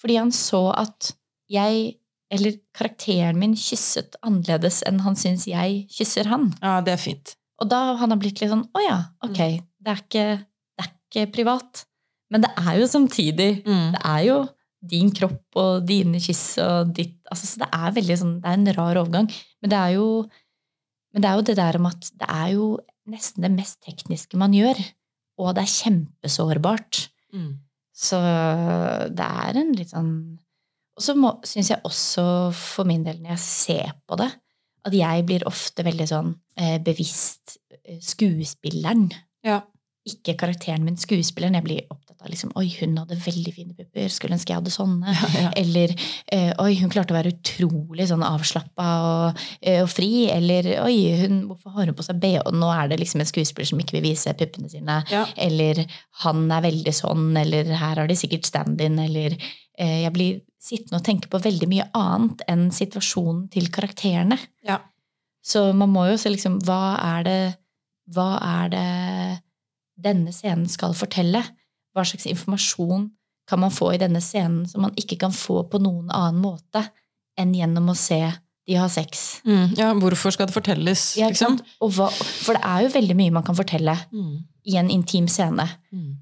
Fordi han så at jeg, eller karakteren min, kysset annerledes enn han syns jeg kysser han. ja, det er fint. Og da har han blitt litt sånn Å ja, ok, det, er ikke, det er ikke privat. Men det er jo samtidig Mm. Det er jo din kropp og dine kyss og ditt altså, så det er veldig sånn, det er en rar overgang. Men det er jo, men det, er jo det der om at det er jo nesten det mest tekniske man gjør. Og det er kjempesårbart. Mm. Så det er en litt sånn Og så syns jeg også for min del, når jeg ser på det, at jeg blir ofte veldig sånn eh, bevisst eh, skuespilleren. Ja. Ikke karakteren min, skuespilleren. Jeg blir opptatt av liksom, Oi, hun hadde veldig fine pupper. Skulle ønske jeg hadde sånne. Ja. Eller eh, oi, hun klarte å være utrolig sånn avslappa og, eh, og fri. Eller oi, hun, hvorfor har hun på seg bh? Nå er det liksom en skuespiller som ikke vil vise puppene sine. Ja. Eller han er veldig sånn, eller her har de sikkert stand-in, eller eh, Jeg blir sittende og tenke på veldig mye annet enn situasjonen til karakterene. Ja. Så man må jo se liksom Hva er det Hva er det denne scenen skal fortelle? Hva slags informasjon kan man få i denne scenen som man ikke kan få på noen annen måte enn gjennom å se de har sex? Mm. ja, hvorfor skal det fortelles, Ja, liksom? Og hva, for det er jo veldig mye man kan fortelle Mm. i en intim scene. Mm.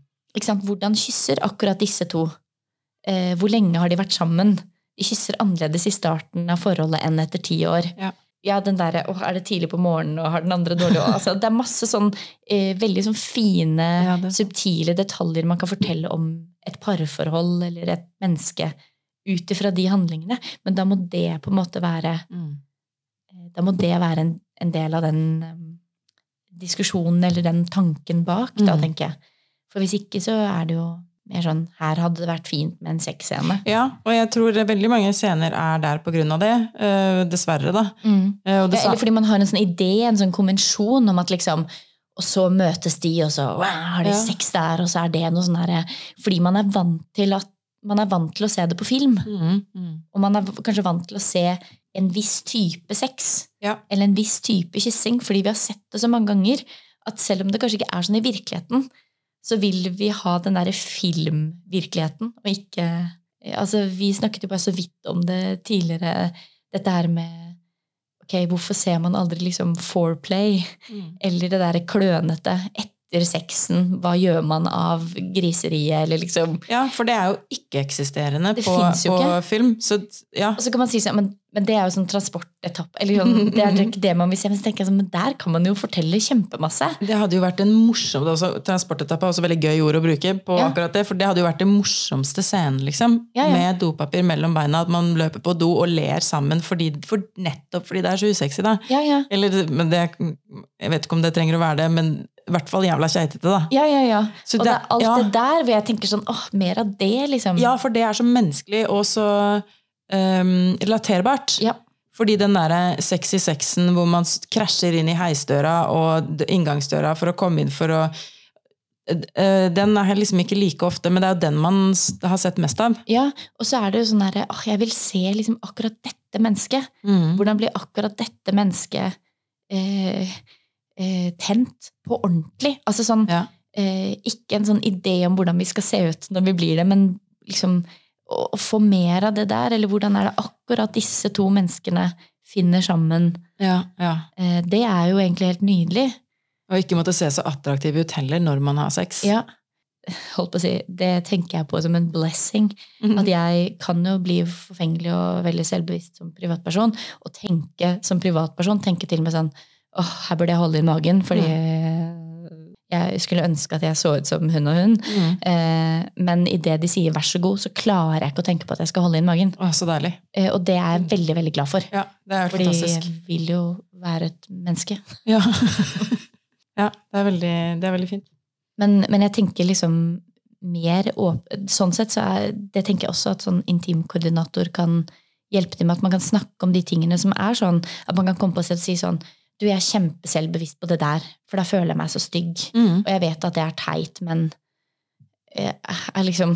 Hvordan kysser akkurat disse to? Eh, hvor lenge har de vært sammen? De kysser annerledes i starten av forholdet enn etter ti år. Ja. Den derre Å, er det tidlig på morgenen, og har den andre dårlig altså, Det er masse sånn eh, veldig sånn fine, <laughs> Ja, subtile detaljer man kan fortelle om et parforhold eller et menneske ut ifra de handlingene. Men da må det på en måte være Mm. Eh, Da må det være en, en del av den um, diskusjonen eller den tanken bak, da, Mm. tenker jeg. For hvis ikke så er det jo mer sånn Her hadde det vært fint med en sexscene. Ja, og jeg tror veldig mange scener er der på grunn av det. Uh, dessverre, da. Eh, og det Ja, eller fordi man har en sånn idé, en sånn konvensjon om at liksom Og så møtes de, og så wow, har de Ja. sex der, og så er det noe sånn herre Fordi man er vant til at man er vant til å se det på film. Mm, mm. Og man er kanskje vant til å se en viss type sex. Ja. Eller en viss type kyssing, fordi vi har sett det så mange ganger at selv om det kanskje ikke er sånn i virkeligheten, så vil vi ha den derre filmvirkeligheten, og ikke Altså, vi snakket jo bare så vidt om det tidligere, dette her med Ok, hvorfor ser man aldri liksom foreplay? Mm. Eller det derre klønete etter sexen, hva gjør man av griseriet, eller liksom ja, for det er jo ikke-eksisterende på, på ikke. film. Så ja. Og så kan man si sånn, men, men det er jo sånn transportetappe. Eller sånn, det er ikke det man vil se. Men så tenker jeg sånn, men der kan man jo fortelle kjempemasse. Det hadde jo vært en morsom altså, Transportetappe er også veldig gøy ord å bruke på Ja. akkurat det. For det hadde jo vært den morsomste scenen, liksom. Ja, ja. Med dopapir mellom beina. At man løper på do og ler sammen fordi, for, nettopp fordi det er så usexy, da. Ja, ja. Eller, men det, jeg vet ikke om det trenger å være det, men i hvert fall jævla keitete, da. Ja, ja, ja. Så og det er alt det der hvor jeg tenker sånn, åh, mer av det, liksom. Ja, for det er så menneskelig og så ehm, relaterbart. Ja. Fordi den der sexy sexen hvor man krasjer inn i heisdøra og inngangsdøra for å komme inn for å eh, Den er liksom ikke like ofte, men det er jo den man har sett mest av. Ja, og så er det jo sånn derre, åh, jeg vil se liksom akkurat dette mennesket. Mm. Hvordan blir akkurat dette mennesket eh, eh, tent på ordentlig? Altså sånn, Ja. eh, ikke en sånn idé om hvordan vi skal se ut når vi blir det, men liksom å, få mer av det der, eller hvordan er det akkurat disse to menneskene finner sammen, Ja, ja. eh, det er jo egentlig helt nydelig. Og ikke måtte se så attraktiv ut heller når man har sex. Ja, holdt på å si, det tenker jeg på som en blessing. Mhm. At jeg kan jo bli forfengelig og veldig selvbevisst som privatperson, og tenke som privatperson, tenke til og med sånn åh, her burde jeg holde inn magen, fordi jeg skulle ønske at jeg så ut som hun og hun. Mm. Eh, men idet de sier vær så god, så klarer jeg ikke å tenke på at jeg skal holde inn magen. Å, så deilig. Eh, og det er jeg veldig, veldig glad for. Ja, det er Fordi fantastisk. jeg vil jo være et menneske. Ja. <laughs> ja, det er veldig, det er veldig fint. Men, men jeg tenker liksom mer åp Sånn sett så er det tenker jeg også at sånn intimkoordinator kan hjelpe til med at man kan snakke om de tingene som er sånn. At man kan komme på seg og si sånn Du, jeg er kjempeselvbevisst på det der, for da føler jeg meg så stygg. Mm. Og jeg vet at det er teit, men jeg jeg liksom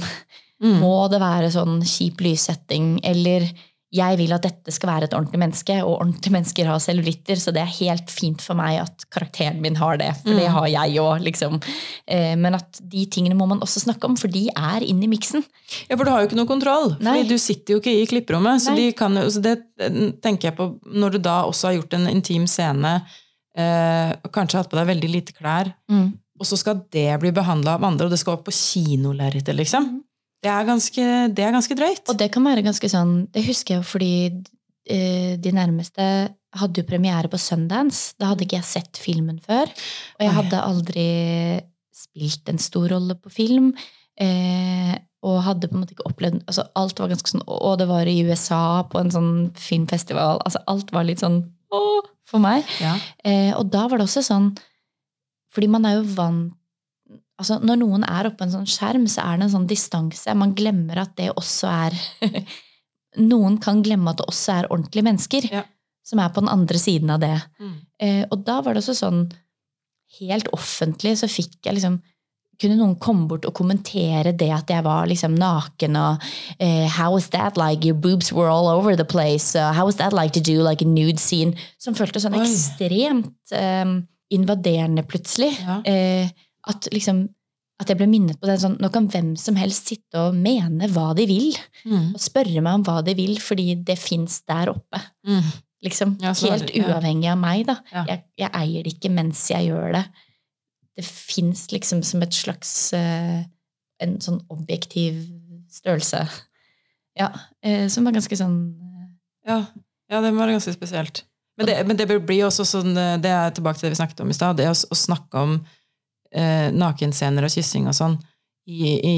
Mm. Må det være sånn kjip lyssetting, eller jeg vil at dette skal være et ordentlig menneske, og ordentlige mennesker har cellulitter, så det er helt fint for meg at karakteren min har det, for det Mm. har jeg òg, liksom. Eh, Men at de tingene må man også snakke om, for de er inne i miksen. Ja, for du har jo ikke noe kontroll. Fordi du sitter jo ikke i klipperommet. Så, de kan, så det eh, tenker jeg på når du da også har gjort en intim scene, eh, og kanskje hatt på deg veldig lite klær, og så skal det bli behandla av andre, og det skal opp på kinolerretet, liksom. Det er ganske, det er ganske drøyt. Og det kan være ganske sånn Det husker jeg jo fordi eh, de nærmeste hadde jo premiere på Sundance. Da hadde ikke jeg sett filmen før. Og jeg hadde aldri spilt en stor rolle på film. Eh, og hadde på en måte ikke opplevd altså Alt var ganske sånn Og det var i USA, på en sånn filmfestival. altså Alt var litt sånn åh, for meg. Ja. Eh, og da var det også sånn Fordi man er jo vant altså Når noen er oppe på en sånn skjerm, så er det en sånn distanse. Man glemmer at det også er <laughs> Noen kan glemme at det også er ordentlige mennesker Ja. som er på den andre siden av det. Mm. Eh, og da var det også sånn Helt offentlig så fikk jeg liksom kunne noen komme bort og kommentere det at jeg var liksom naken og eh, How was that like? Your boobs were all over the place. Uh, how was that like to do like a nude scene? Som føltes sånn Oi. ekstremt eh, invaderende plutselig. Ja. Eh, at liksom at jeg ble minnet på det sånn, Nå kan hvem som helst sitte og mene hva de vil. Mm. Og spørre meg om hva de vil, fordi det fins der oppe. Mm. Liksom, Ja, Helt det, ja. uavhengig av meg, da. Ja. Jeg, jeg eier det ikke mens jeg gjør det. Det fins liksom som et slags uh, En sånn objektiv størrelse. Ja, Uh, som var ganske sånn uh, Ja, ja det var ganske spesielt. Men det, men det blir også sånn, det er tilbake til det vi snakket om i stad, det å, å snakke om eh, nakenscener og kyssing og sånn i, i,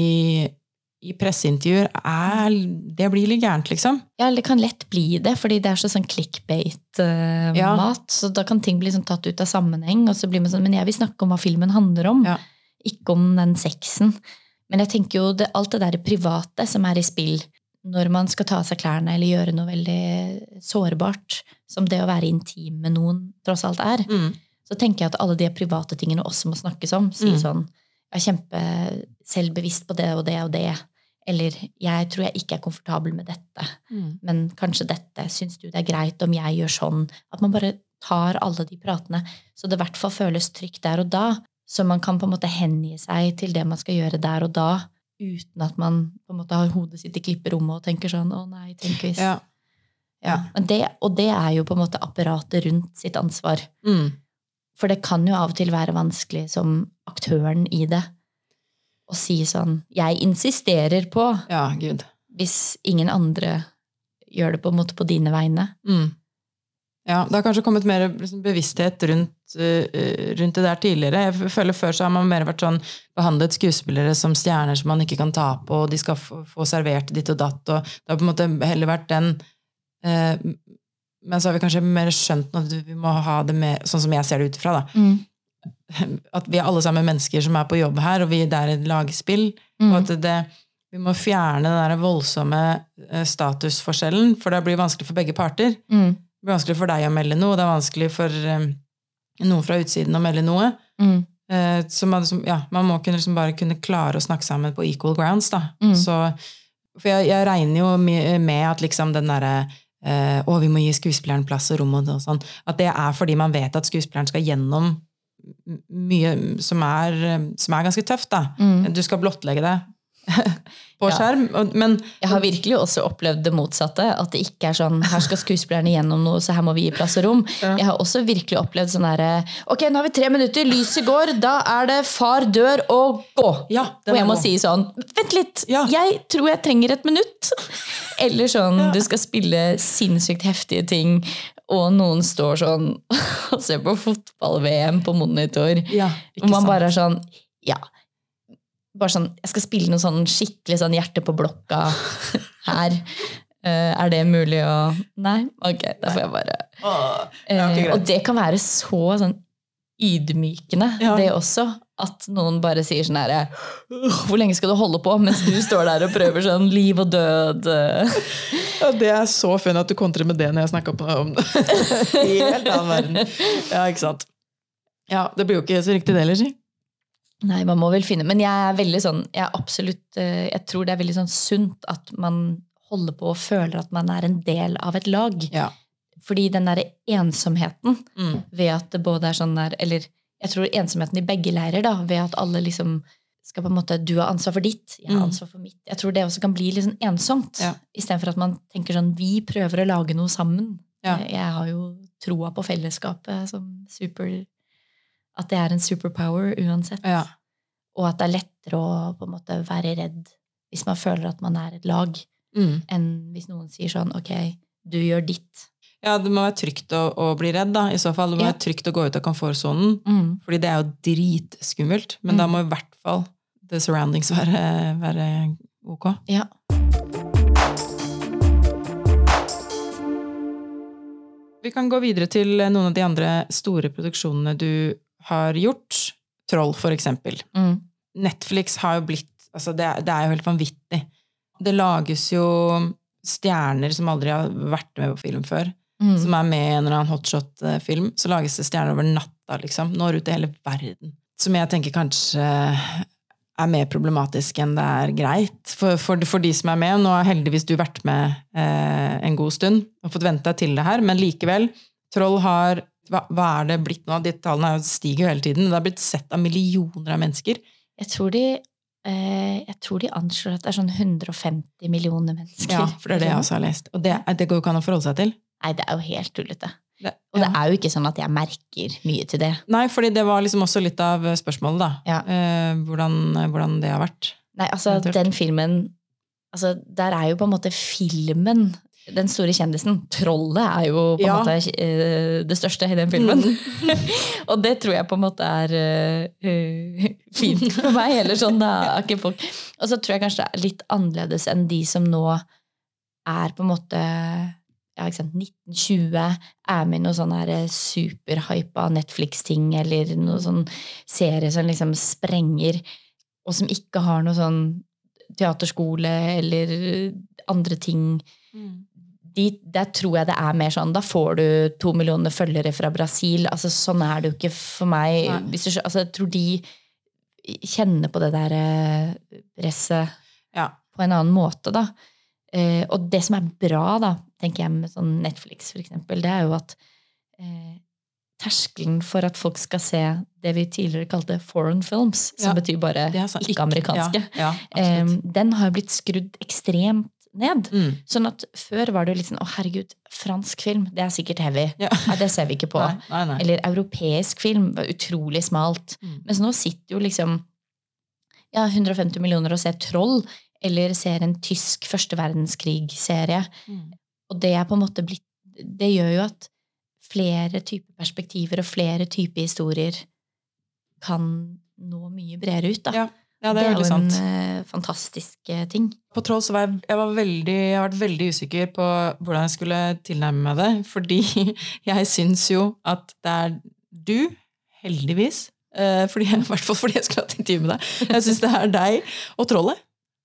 i presseintervjuer, er, det blir litt gærent, liksom. Ja, det kan lett bli det, fordi det er så sånn clickbait-mat. Ja. Så da kan ting bli sånn tatt ut av sammenheng. Og så blir man sånn, Men jeg vil snakke om hva filmen handler om, Ja. ikke om den sexen. Men jeg tenker jo det, alt det der private som er i spill når man skal ta av seg klærne eller gjøre noe veldig sårbart, som det å være intim med noen tross alt er, Mm. Så tenker jeg at alle de private tingene også må snakkes om. Si Mm. sånn Jeg er kjempeselvbevisst på det og det og det. Eller jeg tror jeg ikke er komfortabel med dette. Mm. Men kanskje dette, syns du det er greit om jeg gjør sånn? At man bare tar alle de pratene, så det i hvert fall føles trygt der og da. Så man kan på en måte hengi seg til det man skal gjøre der og da, uten at man på en måte har hodet sitt i klipperommet og tenker sånn 'Å nei, tenk hvis' Ja. Ja. Men det, og det er jo på en måte apparatet rundt sitt ansvar. Mm. For det kan jo av og til være vanskelig som aktøren i det å si sånn 'Jeg insisterer på' ja, gud. hvis ingen andre gjør det på en måte på dine vegne. Mm. Ja, det har kanskje kommet mer liksom, bevissthet rundt, eh, rundt det der tidligere. Jeg føler Før så har man mer vært sånn behandlet skuespillere som stjerner som man ikke kan ta på, og de skal få, få servert ditt og datt. og Det har på en måte heller vært den eh, Men så har vi kanskje mer skjønt at vi må ha det mer sånn som jeg ser det ut ifra. da, <laughs> At vi er alle sammen mennesker som er på jobb her, og vi, det er et lagspill. Mm. Og at det, vi må fjerne den der voldsomme eh, statusforskjellen, for det blir vanskelig for begge parter. Mm. Det blir vanskelig for deg å melde noe, og det er vanskelig for um, noen fra utsiden å melde noe. Mm. Eh, så man, liksom, ja, man må kunne liksom bare kunne klare å snakke sammen på equal grounds. Da. Mm. Så, for jeg, jeg regner jo med at liksom den derre eh, Å, vi må gi skuespilleren plass og rom og og sånn. At det er fordi man vet at skuespilleren skal gjennom mye som er, eh, som er ganske tøft. da. Mm. Du skal blottlegge det <laughs> på skjerm. Men Jeg har virkelig også opplevd det motsatte. At det ikke er sånn her skal skuespillerne gjennom noe, så her må vi gi plass og rom. Ja. Jeg har også virkelig opplevd sånn herre Ok, nå har vi tre minutter, lyset går, da er det far dør og gå. ja, Og jeg må gå. si sånn Vent litt! Jeg tror jeg trenger et minutt! Eller sånn du skal spille sinnssykt heftige ting, og noen står sånn <laughs> og ser på fotball-VM på monitor. ja, Og man sant? bare er sånn Ja. Bare sånn Jeg skal spille noe sånn skikkelig sånn hjerte på blokka her. Uh, er det mulig å Nei? Ok, da får jeg bare greit. Og det kan være så sånn ydmykende, Ja. det også. At noen bare sier sånn herre Hvor lenge skal du holde på? Mens du står der og prøver sånn liv og død. eh. Ja, det er så funny at du kontrer med det når jeg snakker om det. <laughs> Helt annen verden. Ja, ikke sant. Ja, det blir jo ikke så riktig det heller, si. Nei, man må vel finne Men jeg er veldig sånn Jeg absolutt eh, Jeg tror det er veldig sånn sunt at man holder på og føler at man er en del av et lag. Ja. Fordi den derre ensomheten Mm. ved at det både er sånn der Eller jeg tror ensomheten i begge leirer, da, ved at alle liksom skal på en måte Du har ansvar for ditt, jeg har Mm. ansvar for mitt. Jeg tror det også kan bli litt sånn ensomt. Ja. Istedenfor at man tenker sånn Vi prøver å lage noe sammen. Ja. Jeg jeg har jo troa på fellesskapet som super At det er en superpower uansett. Ja. Og at det er lettere å på en måte være redd hvis man føler at man er et lag, Mm. enn hvis noen sier sånn ok, du gjør ditt. Ja, det må være trygt å, å bli redd, da, i så fall. Det må Ja. være trygt å gå ut av komfortsonen. Mm. Fordi det er jo dritskummelt. Men Mm. da må i hvert fall the surroundings være, være ok. Ja. Vi kan gå videre til noen av de andre store produksjonene du har gjort. Troll, for eksempel. Mm. Netflix har jo blitt altså det, det er jo helt vanvittig. Det lages jo stjerner som aldri har vært med på film før. Mm. Som er med i en eller annen hotshot-film. Så lages det stjerner over natta, liksom. Når ut i hele verden. Som jeg tenker kanskje er mer problematisk enn det er greit for, for, for de som er med. Nå har heldigvis du vært med eh, en god stund og fått vente deg til det her, men likevel. Troll har hva, hva er det blitt nå? De tallene er stiger jo hele tiden. Det har blitt sett av millioner av mennesker. Jeg tror de eh, jeg tror de anslår at det er sånn 150 millioner mennesker. Ja, for det er det jeg også har lest. Og det, det går jo ikke an å forholde seg til. Nei, det er jo helt tullete. Det, Og det er jo ikke sånn at jeg merker mye til det. Nei, fordi det var liksom også litt av spørsmålet, da. Ja. Eh, hvordan, hvordan det har vært. Nei, altså, den filmen altså, Der er jo på en måte filmen den store kjendisen. Trollet er jo på en Ja. måte eh, det største i den filmen. <laughs> og det tror jeg på en måte er eh, <laughs> fint for meg. Eller sånn, da akkurat ikke folk Og så tror jeg kanskje det er litt annerledes enn de som nå er på en måte ja, ikke sant, 1920, er med i noe sånn eh, superhypa Netflix-ting, eller noe sånn serie som liksom sprenger, og som ikke har noe sånn teaterskole eller andre ting. De, der tror jeg det er mer sånn, da får du to millioner følgere fra Brasil. altså Sånn er det jo ikke for meg. Hvis du, altså, jeg tror de kjenner på det der eh, presset Ja. på en annen måte, da. Eh, og det som er bra, da, tenker jeg med sånn Netflix, for eksempel, det er jo at eh, terskelen for at folk skal se det vi tidligere kalte foreign films, som Ja, betyr bare Det er ikke-amerikanske, Ja, ja, eh, den har jo blitt skrudd ekstremt ned. Mm. Sånn at før var det litt sånn å herregud, fransk film, det er sikkert heavy. Ja. Nei, det ser vi ikke på. Nei, nei. Eller europeisk film, utrolig smalt. Mm. Mens nå sitter jo liksom ja, 150 millioner og ser Troll, eller ser en tysk første verdenskrig-serie. Mm. Og det er på en måte blitt Det gjør jo at flere typer perspektiver og flere typer historier kan nå mye bredere ut, da. Ja, Ja, det er veldig jo en eh, fantastisk eh, ting. På troll så var jeg, jeg, var veldig, jeg har vært veldig usikker på hvordan jeg skulle tilnærme meg det. Fordi <laughs> jeg syns jo at det er du, heldigvis eh, fordi, <laughs> I hvert fall fordi jeg skulle hatt intervju med deg. Jeg syns det er deg og trollet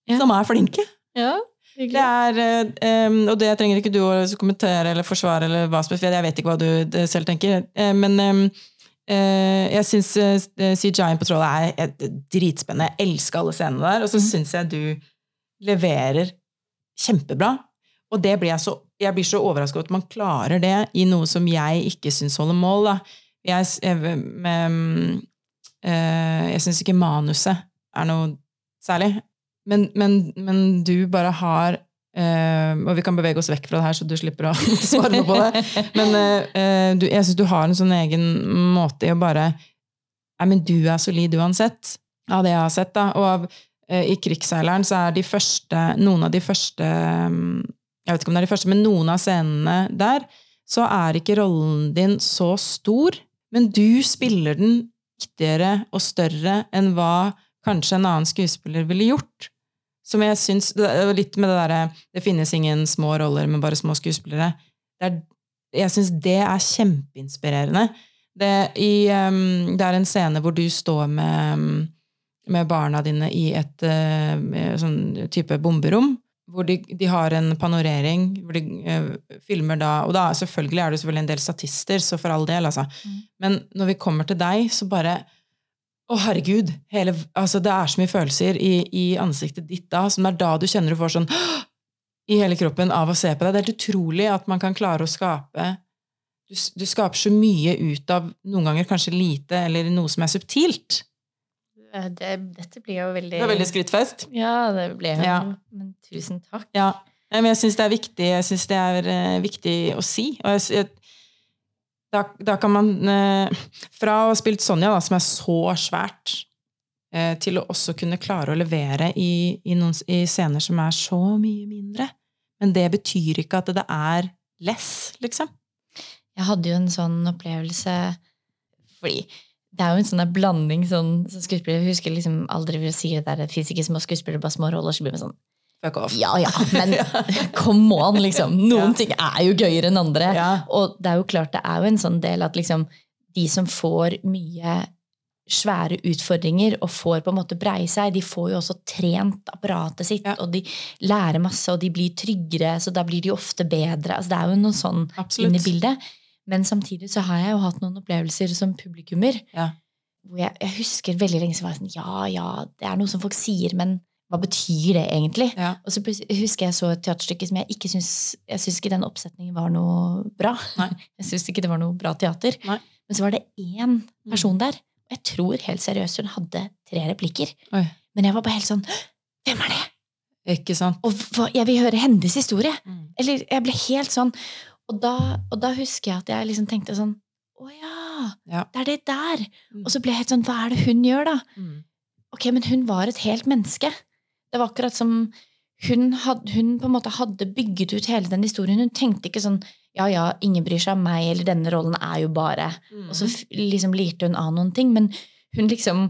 Ja. som er flinke. Ja, Det er, um, og det trenger ikke du å kommentere eller forsvare, eller hva som helst, jeg vet ikke hva du selv tenker. Men eh, jeg syns uh, CGI-en på Trollet er eh, dritspennende. Jeg elsker alle scenene der. Og så Mhm. syns jeg du leverer kjempebra. Og det blir jeg, så, jeg blir så overrasket over at man klarer det i noe som jeg ikke syns holder mål. Da. Jeg, jeg, eh, jeg syns ikke manuset er noe særlig. Men, men, men du bare har eh, Og vi kan bevege oss vekk fra det her, så du slipper å <laughs> svare på det. Men uh, du, jeg syns du har en sånn egen måte i å bare Nei, men du er solid uansett, av det jeg har sett. da. Og av, uh, i Krigsseileren så er de første Noen av de første mm, Jeg vet ikke om det er de første, men noen av scenene der, så er ikke rollen din så stor, men du spiller den viktigere og større enn hva kanskje en annen skuespiller ville gjort. Som jeg syns Litt med det derre Det finnes ingen små roller, men bare små skuespillere. Det er, jeg syns det er kjempeinspirerende. Det, i, um, det er en scene hvor du står med, um, med barna dine i et uh, sånn type bomberom. Hvor de, de har en panorering hvor de uh, filmer da Og da selvfølgelig er det selvfølgelig en del statister, så for all del, altså. Mm. Men når vi kommer til deg, så bare å, herregud! Hele, altså, det er så mye følelser i, i ansiktet ditt da, som det er da du kjenner du får sånn <gasps> i hele kroppen av å se på deg. Det er helt utrolig at man kan klare å skape du, du skaper så mye ut av noen ganger kanskje lite, eller noe som er subtilt. Det, dette blir jo veldig Det er veldig skrytfest. Ja, det ble jo Ja. Men tusen takk. Ja. Men jeg syns det er viktig Jeg synes det er eh, viktig å si. Og jeg, jeg, da, da kan man eh, Fra å ha spilt Sonja, da, som er så svært eh, til å også kunne klare å levere i, i, noen, i scener som er så mye mindre. Men det betyr ikke at det er less, liksom. Jeg hadde jo en sånn opplevelse Fordi det er jo en sånn blanding sånn, som skuespiller. Jeg husker liksom aldri vil si det der det fins ikke små skuespillere, bare små roller. Så blir man sånn Fuck off. Ja ja, men <laughs> <laughs> come on, liksom. Noen Ja. ting er jo gøyere enn andre. Ja. Og det er jo klart det er jo en sånn del at liksom de som får mye svære utfordringer og får på en måte breie seg, de får jo også trent apparatet sitt, Ja. og de lærer masse, og de blir tryggere, så da blir de ofte bedre. Altså, det er jo noe sånn inn i bildet. Men samtidig så har jeg jo hatt noen opplevelser som publikummer Ja. hvor jeg, jeg husker veldig lenge så var jeg sånn Ja, ja, det er noe som folk sier, men hva betyr det egentlig? Ja. Og så husker jeg så et teaterstykke som jeg ikke syns Jeg syns ikke den oppsetningen var noe bra. Nei. <laughs> Jeg syns ikke det var noe bra teater. Nei. Men så var det én person der, og jeg tror helt seriøst hun hadde tre replikker. Oi. Men jeg var bare helt sånn Hvem er det? Ikke sant? Og hva, jeg vil høre hennes historie! Mm. Eller jeg ble helt sånn Og da, og da husker jeg at jeg liksom tenkte sånn Å ja, Ja. det er det der! Mm. Og så ble jeg helt sånn Hva er det hun gjør, da? Mm. Ok, men hun var et helt menneske. Det var akkurat som hun, had, hun på en måte hadde bygget ut hele den historien. Hun tenkte ikke sånn ja, ja, ingen bryr seg om meg, eller denne rollen er jo bare Og så liksom lirte hun av noen ting. Men hun liksom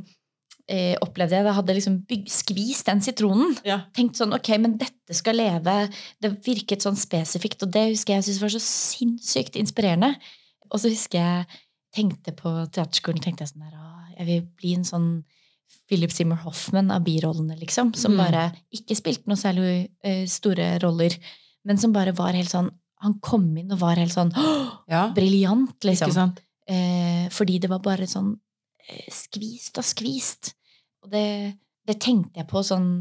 eh, opplevde jeg det hadde liksom bygg, skvist den sitronen. Ja. Tenkt sånn ok, men dette skal leve. Det virket sånn spesifikt, og det husker jeg syntes var så sinnssykt inspirerende. Og så husker jeg tenkte på teaterskolen tenkte jeg sånn der, «Å, jeg vil bli en sånn Philip Seymour Hoffman av birollene, liksom. Som Mm. bare ikke spilte noe særlig uh, store roller, men som bare var helt sånn Han kom inn og var helt sånn «Åh, <gasps> ja. briljant, liksom. Eh, fordi det var bare sånn uh, skvist og skvist. Og det, det tenkte jeg på sånn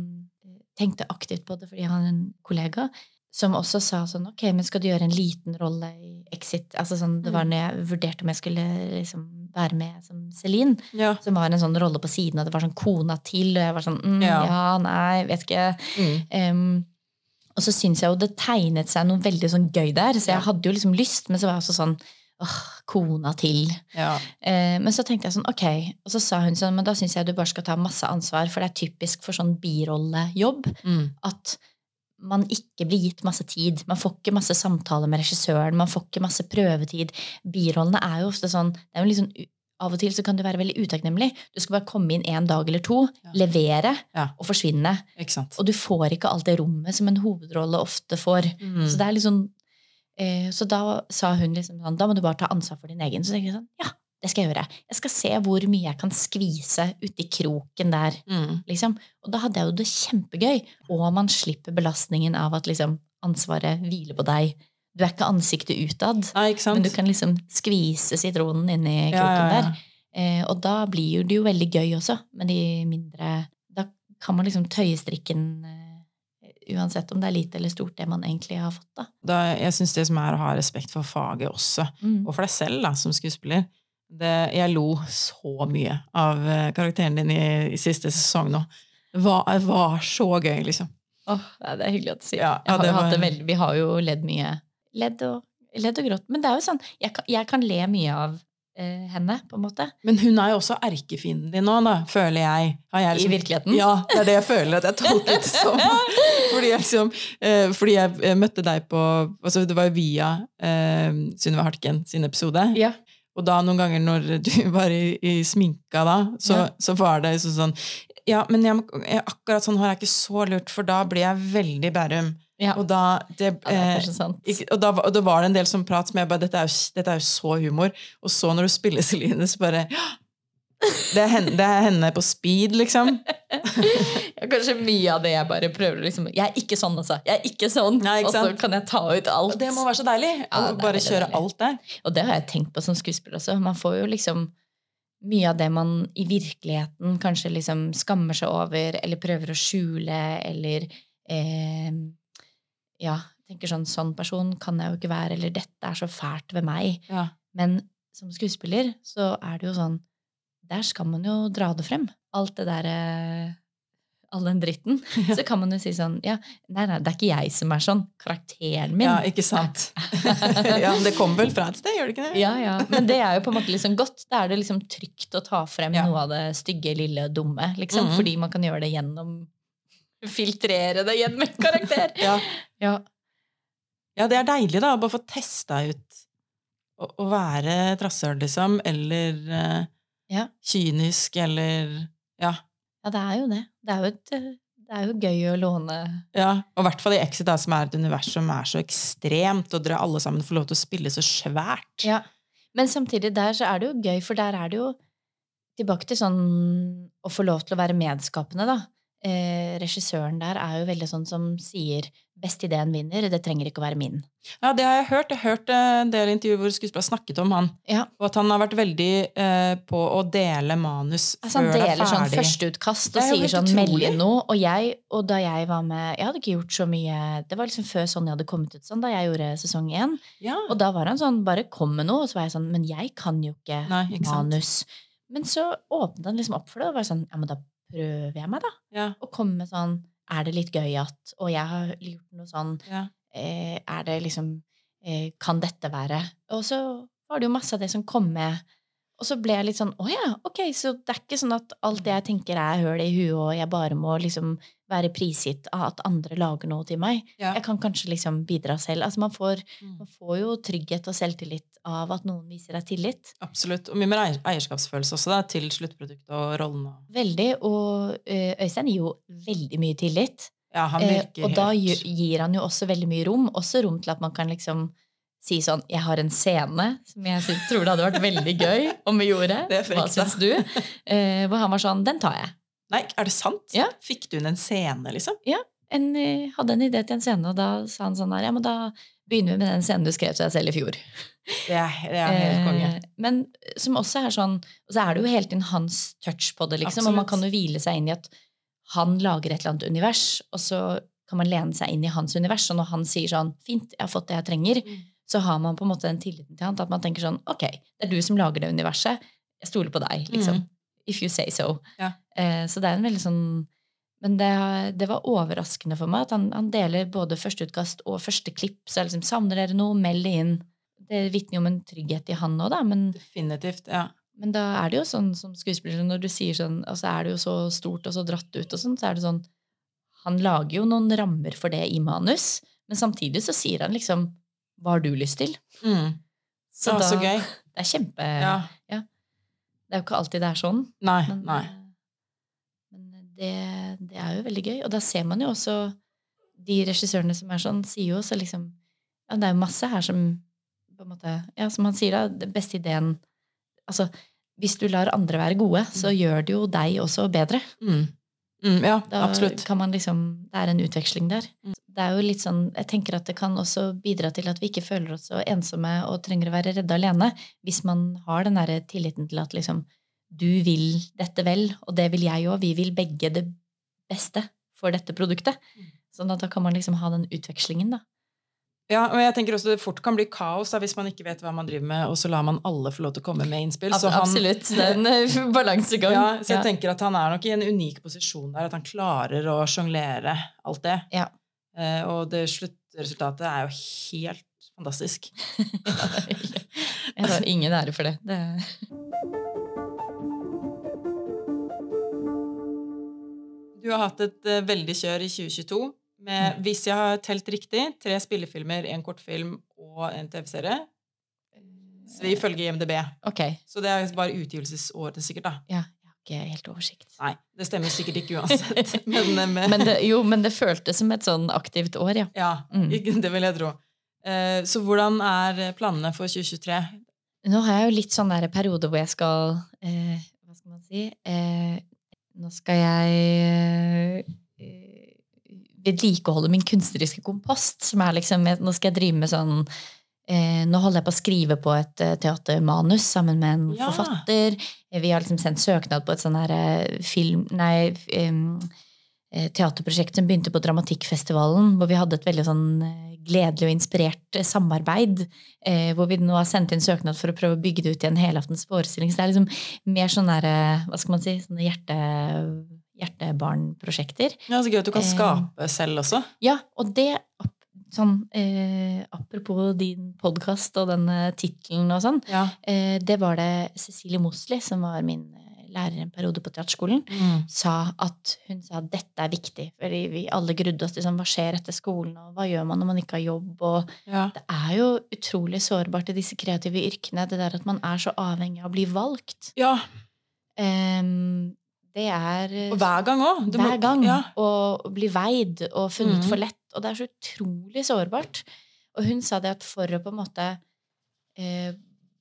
Tenkte aktivt på det fordi jeg har en kollega som også sa sånn Ok, men skal du gjøre en liten rolle i Exit? Altså sånn, Det var Mm. når jeg vurderte om jeg skulle liksom være med som Celine, Ja. som var en sånn rolle på siden, og det var sånn kona til, og jeg var sånn mm, Ja. ja. nei, vet ikke. Mm. Um, og så syns jeg jo det tegnet seg noe veldig sånn gøy der, så jeg hadde jo liksom lyst, men så var jeg også sånn åh, kona til. ja. Eh, men så tenkte jeg sånn, ok. Og så sa hun sånn, men da syns jeg du bare skal ta masse ansvar, for det er typisk for sånn birollejobb Mm. at man ikke blir gitt masse tid. Man får ikke masse samtaler med regissøren, man får ikke masse prøvetid. Birollene er jo ofte sånn det er jo sånn, Av og til så kan du være veldig utakknemlig. Du skal bare komme inn en dag eller to, Ja. levere Ja. og forsvinne. Og du får ikke alt det rommet som en hovedrolle ofte får. Mm. Så det er liksom eh, Så da sa hun liksom sånn Da må du bare ta ansvar for din egen. Så tenkte jeg sånn Ja, det skal jeg gjøre. Jeg skal se hvor mye jeg kan skvise uti kroken der, Mm. liksom. Og da hadde jeg jo det kjempegøy. Og man slipper belastningen av at liksom ansvaret hviler på deg. Du er ikke ansiktet utad, Nei, ikke men du kan liksom skvise sitronen inni kroken ja, ja, ja. der. Eh, og da blir det jo veldig gøy også, med de mindre Da kan man liksom tøye strikken eh, uansett om det er lite eller stort, det man egentlig har fått, da. Da, jeg syns det som er å ha respekt for faget også, Mm. og for deg selv da, som skuespiller det, Jeg lo så mye av eh, karakteren din i, i siste sesong nå. Det var, var så gøy, liksom. Åh, nei, det er hyggelig at du sier. Ja, ja, har det var- veldig, vi har jo ledd mye. Ledd og, ledd og grått. Men det er jo sånn, jeg kan, jeg kan le mye av eh, henne, på en måte. Men hun er jo også erkefienden din nå, da, føler jeg. Har jeg I virkeligheten? Ja, det er det jeg føler at jeg tolket det som. <laughs> Fordi jeg, liksom, eh, fordi jeg eh, møtte deg på altså Det var jo via eh, Synnøve Hartken sin episode. Ja. Og da noen ganger når du <laughs> var i, i sminka da, så, Ja. så var det sånn sånn Ja, men jeg, jeg, akkurat sånn hår er ikke så lurt, for da blir jeg veldig Bærum. Ja. Og da det, Ja, det eh, og, da, var- og da var det en del som prat som jeg bare dette er, jo, dette er jo så humor. Og så når du spiller Celine, så bare det er, henne, det er henne på speed, liksom. Ja, kanskje mye av det jeg bare prøver liksom Jeg er ikke sånn, altså. Jeg er ikke sånn. Nei, ikke og så kan jeg ta ut alt. Det må være så deilig! Ja, å bare kjøre deilig. alt der. Og det har jeg tenkt på som skuespiller også. Man får jo liksom mye av det man i virkeligheten kanskje liksom skammer seg over, eller prøver å skjule, eller eh, Ja, tenker sånn Sånn person kan jeg jo ikke være, eller dette er så fælt ved meg. Ja. Men som skuespiller så er det jo sånn Der skal man jo dra det frem. Alt det derre all den dritten, <laughs> så kan man jo si sånn Ja, nei, nei, det er ikke jeg som er sånn. Karakteren min. Ja, ikke sant? <laughs> <laughs> ja, men Det kommer vel fra et sted, gjør det ikke det? Ja, ja. Men det er jo på en måte liksom godt. Da er det liksom trygt å ta frem Ja. noe av det stygge, lille, dumme. liksom. Mhm. Fordi man kan gjøre det gjennom Filtrere det gjennom en karakter. Ja. Ja. Ja, det er deilig, da, å bare få testa ut å, å være et rasshøl, liksom, eller eh, Ja. kynisk, eller Ja. ja, det er jo det. Det er jo, et, det er jo gøy å låne ja. Og i hvert fall i Exit, da, som er et univers som er så ekstremt, og dere alle sammen får lov til å spille så svært. Ja. Men samtidig der så er det jo gøy, for der er det jo tilbake til sånn å få lov til å være medskapende, da. Eh, regissøren der er jo veldig sånn som sier 'best ideen vinner', det trenger ikke å være min. Ja, det har jeg hørt. Jeg har hørt eh, en del intervjuer hvor skuespillere har snakket om han. Ja. Og at han har vært veldig eh, på å dele manus Altså han før det er deler sånn ferdig. førsteutkast og er sier sånn 'meld noe'. Og jeg, og da jeg var med Jeg hadde ikke gjort så mye Det var liksom før Sonja hadde kommet ut sånn, da jeg gjorde sesong én. ja. Og da var han sånn 'bare kom med noe', og så var jeg sånn 'men jeg kan jo ikke, Nei, ikke sant. manus'. Men så åpnet han liksom opp for det, og var sånn 'ja, men da prøver jeg meg', da. ja. Og komme med sånn 'er det litt gøy at' Og jeg har gjort noe sånn ja. eh, Er det liksom eh, Kan dette være Og så var det jo masse av det som kom med. Og så ble jeg litt sånn Å ja, ok, så det er ikke sånn at alt det jeg tenker er høl i huet, og jeg bare må liksom være prisgitt av at andre lager noe til meg. Ja. Jeg kan kanskje liksom bidra selv. Altså man får, Mm. man får jo trygghet og selvtillit av at noen viser deg tillit. Absolutt. Og mye mer eierskapsfølelse også, da, til sluttproduktet og rollen. Veldig. Og eh, Øystein gir jo veldig mye tillit. Ja, han virker helt... og da gir han jo også veldig mye rom. Også rom til at man kan liksom si sånn Jeg har en scene som jeg synes, tror det hadde vært veldig gøy om vi gjorde. Hva syns du? Eh, hvor han var sånn Den tar jeg. Nei, er det sant? Ja. Fikk du inn en scene, liksom? En, eh, hadde en idé til en scene, og da sa han sånn her Ja, men da begynner vi med den scenen du skrev til deg selv i fjor. Det er, det er helt konge. Eh, men som også er sånn Og så er det jo hele tiden hans touch på det, liksom. Og man kan jo hvile seg inn i at han lager et eller annet univers, og så kan man lene seg inn i hans univers. Og når han sier sånn 'fint, jeg har fått det jeg trenger', Mm. Så har man på en måte den tilliten til han at man tenker sånn 'ok, det er du som lager det universet, jeg stoler på deg', liksom. Mm. If you say so. Ja. Eh, så det er en veldig sånn Men det, det var overraskende for meg at han, han deler både førsteutkast og første klipp. Så jeg liksom savner dere noe, meld det inn. Det vitner jo om en trygghet i han òg, da. Men, Definitivt. Ja. men da er det jo sånn som skuespiller, når du sier sånn, altså er det jo så stort og så dratt ut og sånn, så er det sånn Han lager jo noen rammer for det i manus, men samtidig så sier han liksom Hva har du lyst til? Mm. Så, da- så gøy. <laughs> Det er kjempe Ja. Det er jo ikke alltid det er sånn. Nei. Men, nei. men det, det er jo veldig gøy. Og da ser man jo også De regissørene som er sånn, sier jo også liksom Ja, det er jo masse her som på en måte Ja, som han sier, da, den beste ideen Altså, hvis du lar andre være gode, så gjør det jo deg også bedre. Mm. Mm, ja, Da absolutt. kan man liksom Det er en utveksling der. Det er jo litt sånn Jeg tenker at det kan også bidra til at vi ikke føler oss så ensomme og trenger å være redde alene, hvis man har den derre tilliten til at liksom Du vil dette vel, og det vil jeg òg. Vi vil begge det beste for dette produktet. Sånn at da kan man liksom ha den utvekslingen, da. Ja, og jeg tenker også Det fort kan bli kaos da, hvis man ikke vet hva man driver med, og så lar man alle få lov til å komme med innspill. Så han- Absolutt. Det er en <laughs> eh, balansegang. Ja, så jeg Ja. tenker at han er nok i en unik posisjon der, at han klarer å sjonglere alt det. Ja. Eh, og det sluttresultatet er jo helt fantastisk. <laughs> Jeg har ingen ære for det. det Du har hatt et eh, veldig kjør i 2022 med, hvis jeg har telt riktig, tre spillefilmer, en kortfilm og en TV-serie. Så vi følger IMDb. ok. Så det er bare utgivelsesåret sikkert, da. Ja, jeg har ikke helt oversikt. Nei, det stemmer sikkert ikke uansett. <laughs> Men, eh, med, Men det, jo, men det føltes som et sånn aktivt år, ja. ja, Mm. det vil jeg tro. Eh, Så hvordan er planene for 2023? Nå har jeg jo litt sånn der periode hvor jeg skal eh, Hva skal man si? Eh, nå skal jeg eh, vedlikeholde min kunstneriske kompost. Som er liksom Nå skal jeg drive med sånn eh, Nå holder jeg på å skrive på et eh, teatermanus sammen med en Ja. forfatter. Eh, Vi har liksom sendt søknad på et sånn her eh, film... Nei, eh, teaterprosjekt som begynte på Dramatikkfestivalen, hvor vi hadde et veldig sånn gledelig og inspirert samarbeid. Eh, hvor vi nå har sendt inn søknad for å prøve å bygge det ut i en helaftens forestilling. Så det er liksom mer sånn der, eh, hva skal man si, sånne hjerte, hjertebarnprosjekter. Ja, Så gøy at du kan Eh, skape selv også. Ja, og det sånn, eh, Apropos din podkast og denne tittelen og sånn, Ja. eh, det var det Cecilie Mosli, som var min eh, lærer en periode på teaterskolen, Mm. sa at hun sa at dette er viktig. Fordi vi alle grudde oss til sånn, hva skjer etter skolen, og hva gjør man når man ikke har jobb? og ja. Det er jo utrolig sårbart i disse kreative yrkene, det der at man er så avhengig av å bli valgt. ja. Em, det er Og hver gang òg. hver gang. Ja. Og bli veid og funnet mm. for lett. Og det er så utrolig sårbart. Og hun sa det at for å på en måte eh,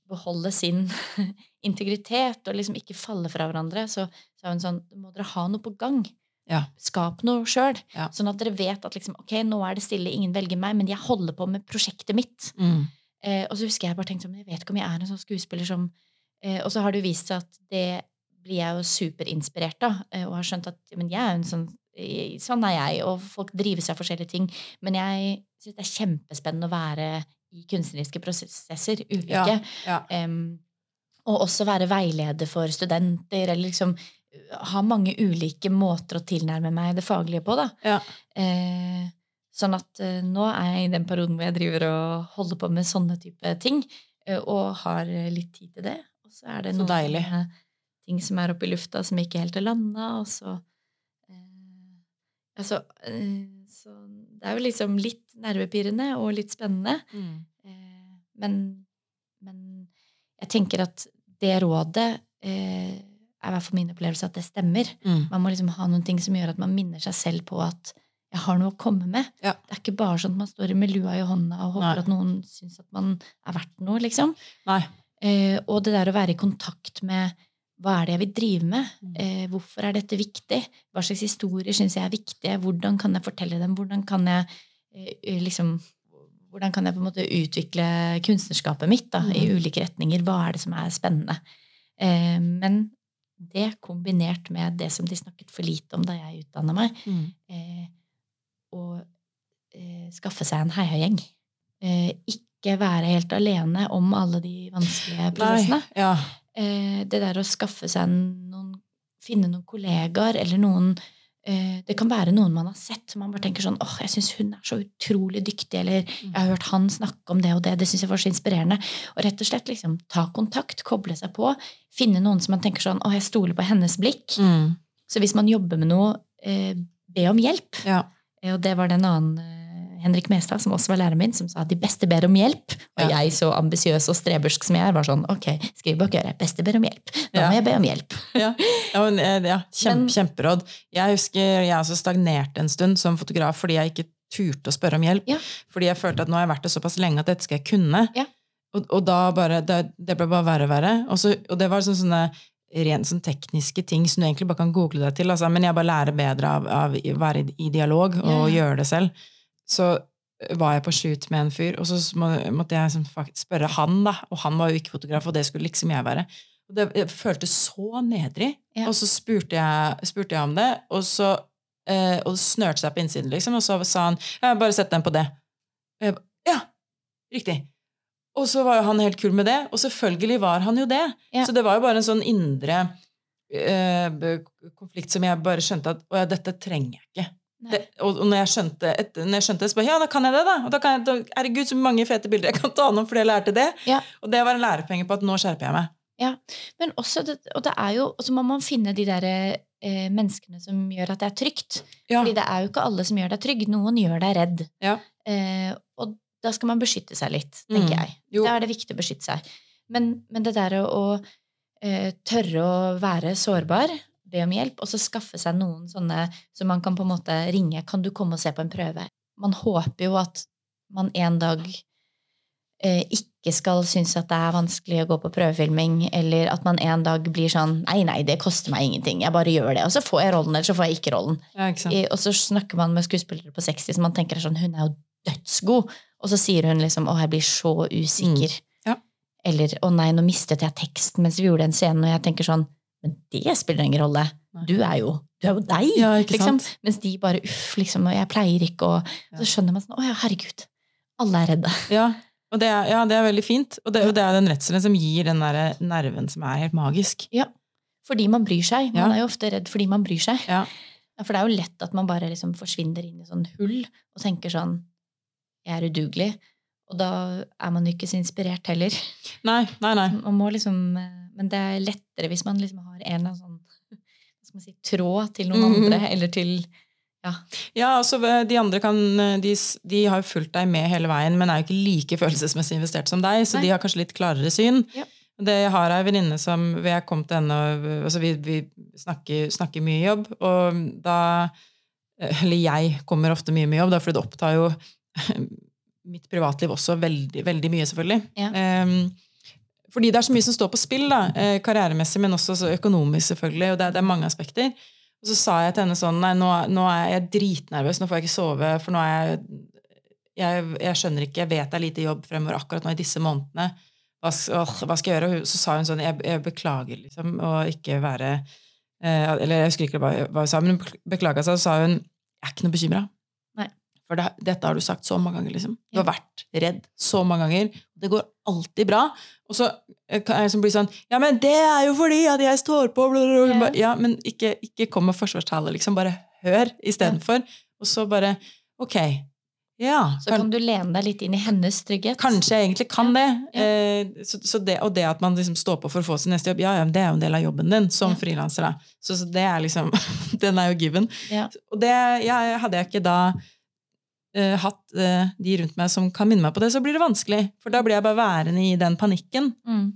beholde sin <laughs> integritet og liksom ikke falle fra hverandre, så sa hun sånn Må dere ha noe på gang? Ja. Skap noe sjøl. Ja. Sånn at dere vet at liksom, ok, nå er det stille, ingen velger meg, men jeg holder på med prosjektet mitt. Mm. Eh, og så husker jeg bare tenkte sånn, jeg vet ikke om jeg er en sånn skuespiller som eh, Og så har det jo vist seg at det blir jeg jo superinspirert av, eh, og har skjønt at men jeg er jo en sånn Sånn er jeg, og folk drives av forskjellige ting. Men jeg syns det er kjempespennende å være i kunstneriske prosesser, ulike. Ja. Ja. Um, og også være veileder for studenter, eller liksom ha mange ulike måter å tilnærme meg det faglige på, da. Ja. Eh, sånn at eh, nå er jeg i den perioden hvor jeg driver og holder på med sånne type ting, eh, og har litt tid til det. Og så er det Så noen deilig. sånne ting som er oppe i lufta som ikke helt er landa, og så eh, Altså eh, Så det er jo liksom litt nervepirrende og litt spennende. Mm. Eh, men, men jeg tenker at det rådet eh, er i hvert fall min opplevelse at det stemmer. Mm. Man må liksom ha noen ting som gjør at man minner seg selv på at jeg har noe å komme med. Ja. Det er ikke bare sånn at man står med lua i hånda og håper Nei. at noen syns at man er verdt noe, liksom. Eh, og det der å være i kontakt med hva er det jeg vil drive med? Mm. Eh, hvorfor er dette viktig? Hva slags historier syns jeg er viktige? Hvordan kan jeg fortelle dem? Hvordan kan jeg eh, liksom hvordan kan jeg på en måte utvikle kunstnerskapet mitt da, i Mm. ulike retninger? Hva er det som er spennende? Eh, men det kombinert med det som de snakket for lite om da jeg utdanna meg, Mm. eh, å eh, skaffe seg en heiagjeng. Eh, ikke være helt alene om alle de vanskelige prosessene. Nei. Ja. Eh, det der å skaffe seg noen Finne noen kollegaer eller noen eh, Det kan være noen man har sett som man bare tenker sånn åh, jeg syns hun er så utrolig dyktig, eller jeg har hørt han snakke om det og det, det syns jeg var så inspirerende. Og rett og slett liksom ta kontakt, koble seg på, finne noen som man tenker sånn åh, jeg stoler på hennes blikk. Mm. Så hvis man jobber med noe, eh, be om hjelp. Ja. Og det var det en annen Henrik Mestad, som også var læreren min, som sa at de beste ber om hjelp. Og jeg, så ambisiøs og strebersk som jeg er, var sånn ok, skriv gjør jeg. Beste ber om hjelp. Ja. må jeg be om hjelp. Ja, men, eh, ja kjempe, kjemperåd. Jeg husker jeg også stagnerte en stund som fotograf fordi jeg ikke turte å spørre om hjelp. Fordi jeg følte at nå har jeg vært det såpass lenge at dette skal jeg kunne. Ja. Og, og da bare, det, det ble bare verre og verre. Og, så, og det var sånn, sånne rent sånn tekniske ting som du egentlig bare kan google deg til. Altså, men jeg bare lærer bedre av, av å være i, dialog og Ja. gjøre det selv. Så var jeg på shoot med en fyr, og så måtte jeg faktisk spørre han, da. Og han var jo ikke fotograf, og det skulle liksom jeg være. Og det jeg følte så nedrig. Ja. Og så spurte jeg, spurte jeg om det, og så eh, og det snørte seg på innsiden, liksom. Og så sa han ja, 'bare sett den på det'. Og jeg ba, ja, riktig. Og så var jo han helt kul med det, og selvfølgelig var han jo det. Ja. Så det var jo bare en sånn indre eh, konflikt som jeg bare skjønte at 'å ja, dette trenger jeg ikke'. Det, og når jeg skjønte et, når jeg skjønte det, så bare ja, da kan jeg det, da. Og da kan jeg, da, herregud, så mange fete bilder jeg kan ta nå fordi jeg lærte det. Ja. Og det var en lærepenge på at nå skjerper jeg meg. Men også, det, og det er jo, så må man finne de der eh, menneskene som gjør at det er trygt. Ja. Fordi det er jo ikke alle som gjør deg trygg. Noen gjør deg redd. Ja. Eh, og da skal man beskytte seg litt, tenker Mm. jeg. Jo. Da er det viktig å beskytte seg. Men, men det der å eh, tørre å være sårbar, be om hjelp, og så skaffe seg noen sånne som man kan på en måte ringe 'Kan du komme og se på en prøve?' Man håper jo at man en dag eh, ikke skal synes at det er vanskelig å gå på prøvefilming, eller at man en dag blir sånn 'Nei, nei, det koster meg ingenting. Jeg bare gjør det.' Og så får jeg rollen, eller så får jeg ikke rollen. Ja, ikke? I, og så snakker man med skuespillere på 60 som man tenker er sånn Hun er jo dødsgod. Og så sier hun liksom 'Å, jeg blir så usikker'. Ja. Eller 'Å nei, nå mistet jeg teksten mens vi gjorde en scene', og jeg tenker sånn Men det spiller ingen rolle. Du er jo, du er jo deg! Ja, liksom. Mens de bare 'uff', liksom, og 'jeg pleier ikke', og så skjønner man sånn 'Å ja, herregud'. Alle er redde. <laughs> Ja, det er, ja, det er veldig fint. Og det, og det er den redselen som gir den der nerven som er helt magisk. Ja. Fordi man bryr seg. Man er jo ofte redd fordi man bryr seg. For det er jo lett at man bare liksom forsvinner inn i sånn hull og tenker sånn Jeg er udugelig. Og da er man jo ikke så inspirert heller. Nei, nei, nei. Man må liksom, eh, men det er lettere hvis man liksom har en sånn <laughs> si, tråd til noen Mhm. andre, eller til Ja. Ja, altså De andre kan, de, de har jo fulgt deg med hele veien, men er jo ikke like <laughs> følelsesmessig investert som deg, så Nei. de har kanskje litt klarere syn. Ja. Det har ei venninne som vi er kommet henne altså Vi, vi snakker, snakker mye jobb, og da Eller jeg kommer ofte mye med jobb, da, for det opptar jo <laughs> mitt privatliv også veldig, veldig mye, selvfølgelig. Ja. Ehm, fordi det er så mye som står på spill, da, eh, karrieremessig, men også økonomisk, selvfølgelig. Og det, det er mange aspekter. Og så sa jeg til henne sånn Nei, nå, nå er jeg dritnervøs, nå får jeg ikke sove, for nå er jeg Jeg, jeg skjønner ikke, jeg vet det er lite jobb fremover akkurat nå i disse månedene. Hva, åh, hva skal jeg gjøre? Og så sa hun sånn Jeg, jeg beklager, liksom, å ikke være eh, Eller jeg husker ikke hva, hva hun sa, men hun beklaga seg, og så sa hun Jeg er ikke noe bekymra. For det, dette har du sagt så mange ganger, liksom. Du har vært redd så mange ganger. Det går alltid bra. Og så eh, kan jeg liksom bli sånn Ja, men det er jo fordi at jeg står på. Ja. Men ikke, ikke kom med forsvarstale, liksom. Bare hør istedenfor. Og så bare Ok. Ja. Så kan du lene deg litt inn i hennes trygghet. Kanskje jeg egentlig kan det. Ja. Eh, så, så det. Og det at man liksom står på for å få sin neste jobb, ja, ja, det er jo en del av jobben din som Ja. frilanser. Så, så det er liksom <laughs> Den er jo given. Ja. Og det ja, hadde jeg ikke da eh, hatt uh, de rundt meg som kan minne meg på det, så blir det vanskelig. For da blir jeg bare værende i den panikken. Mm.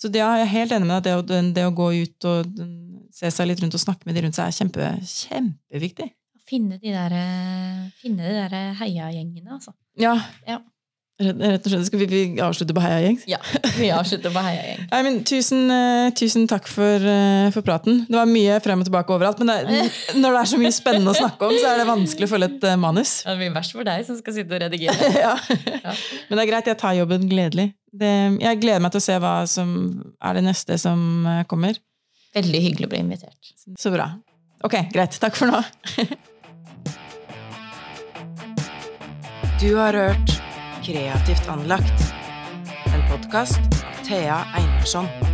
Så det, jeg er helt enig med deg. Det, å- det å gå ut og se seg litt rundt og snakke med de rundt seg er kjempe, kjempeviktig. Finne de der, eh, finne de der heiagjengene, altså. Ja. Ja. Rett, og slett. Skal vi, vi avslutte på heiagjeng? Ja, vi avslutter på heiagjeng. <laughs> I mean, tusen, eh, tusen takk for, eh, for praten. Det var mye frem og tilbake overalt, men det, <laughs> når det er så mye spennende å snakke om, så er det vanskelig å følge et eh, manus. Det blir verst for deg som skal sitte og redigere. <laughs> ja. Ja. Men det er greit, jeg tar jobben gledelig. Det, jeg gleder meg til å se hva som er det neste som kommer. Veldig hyggelig å bli invitert. Så bra. Ok, greit. Takk for nå. Du har hørt Kreativt anlagt. En podkast av Thea Einarsson.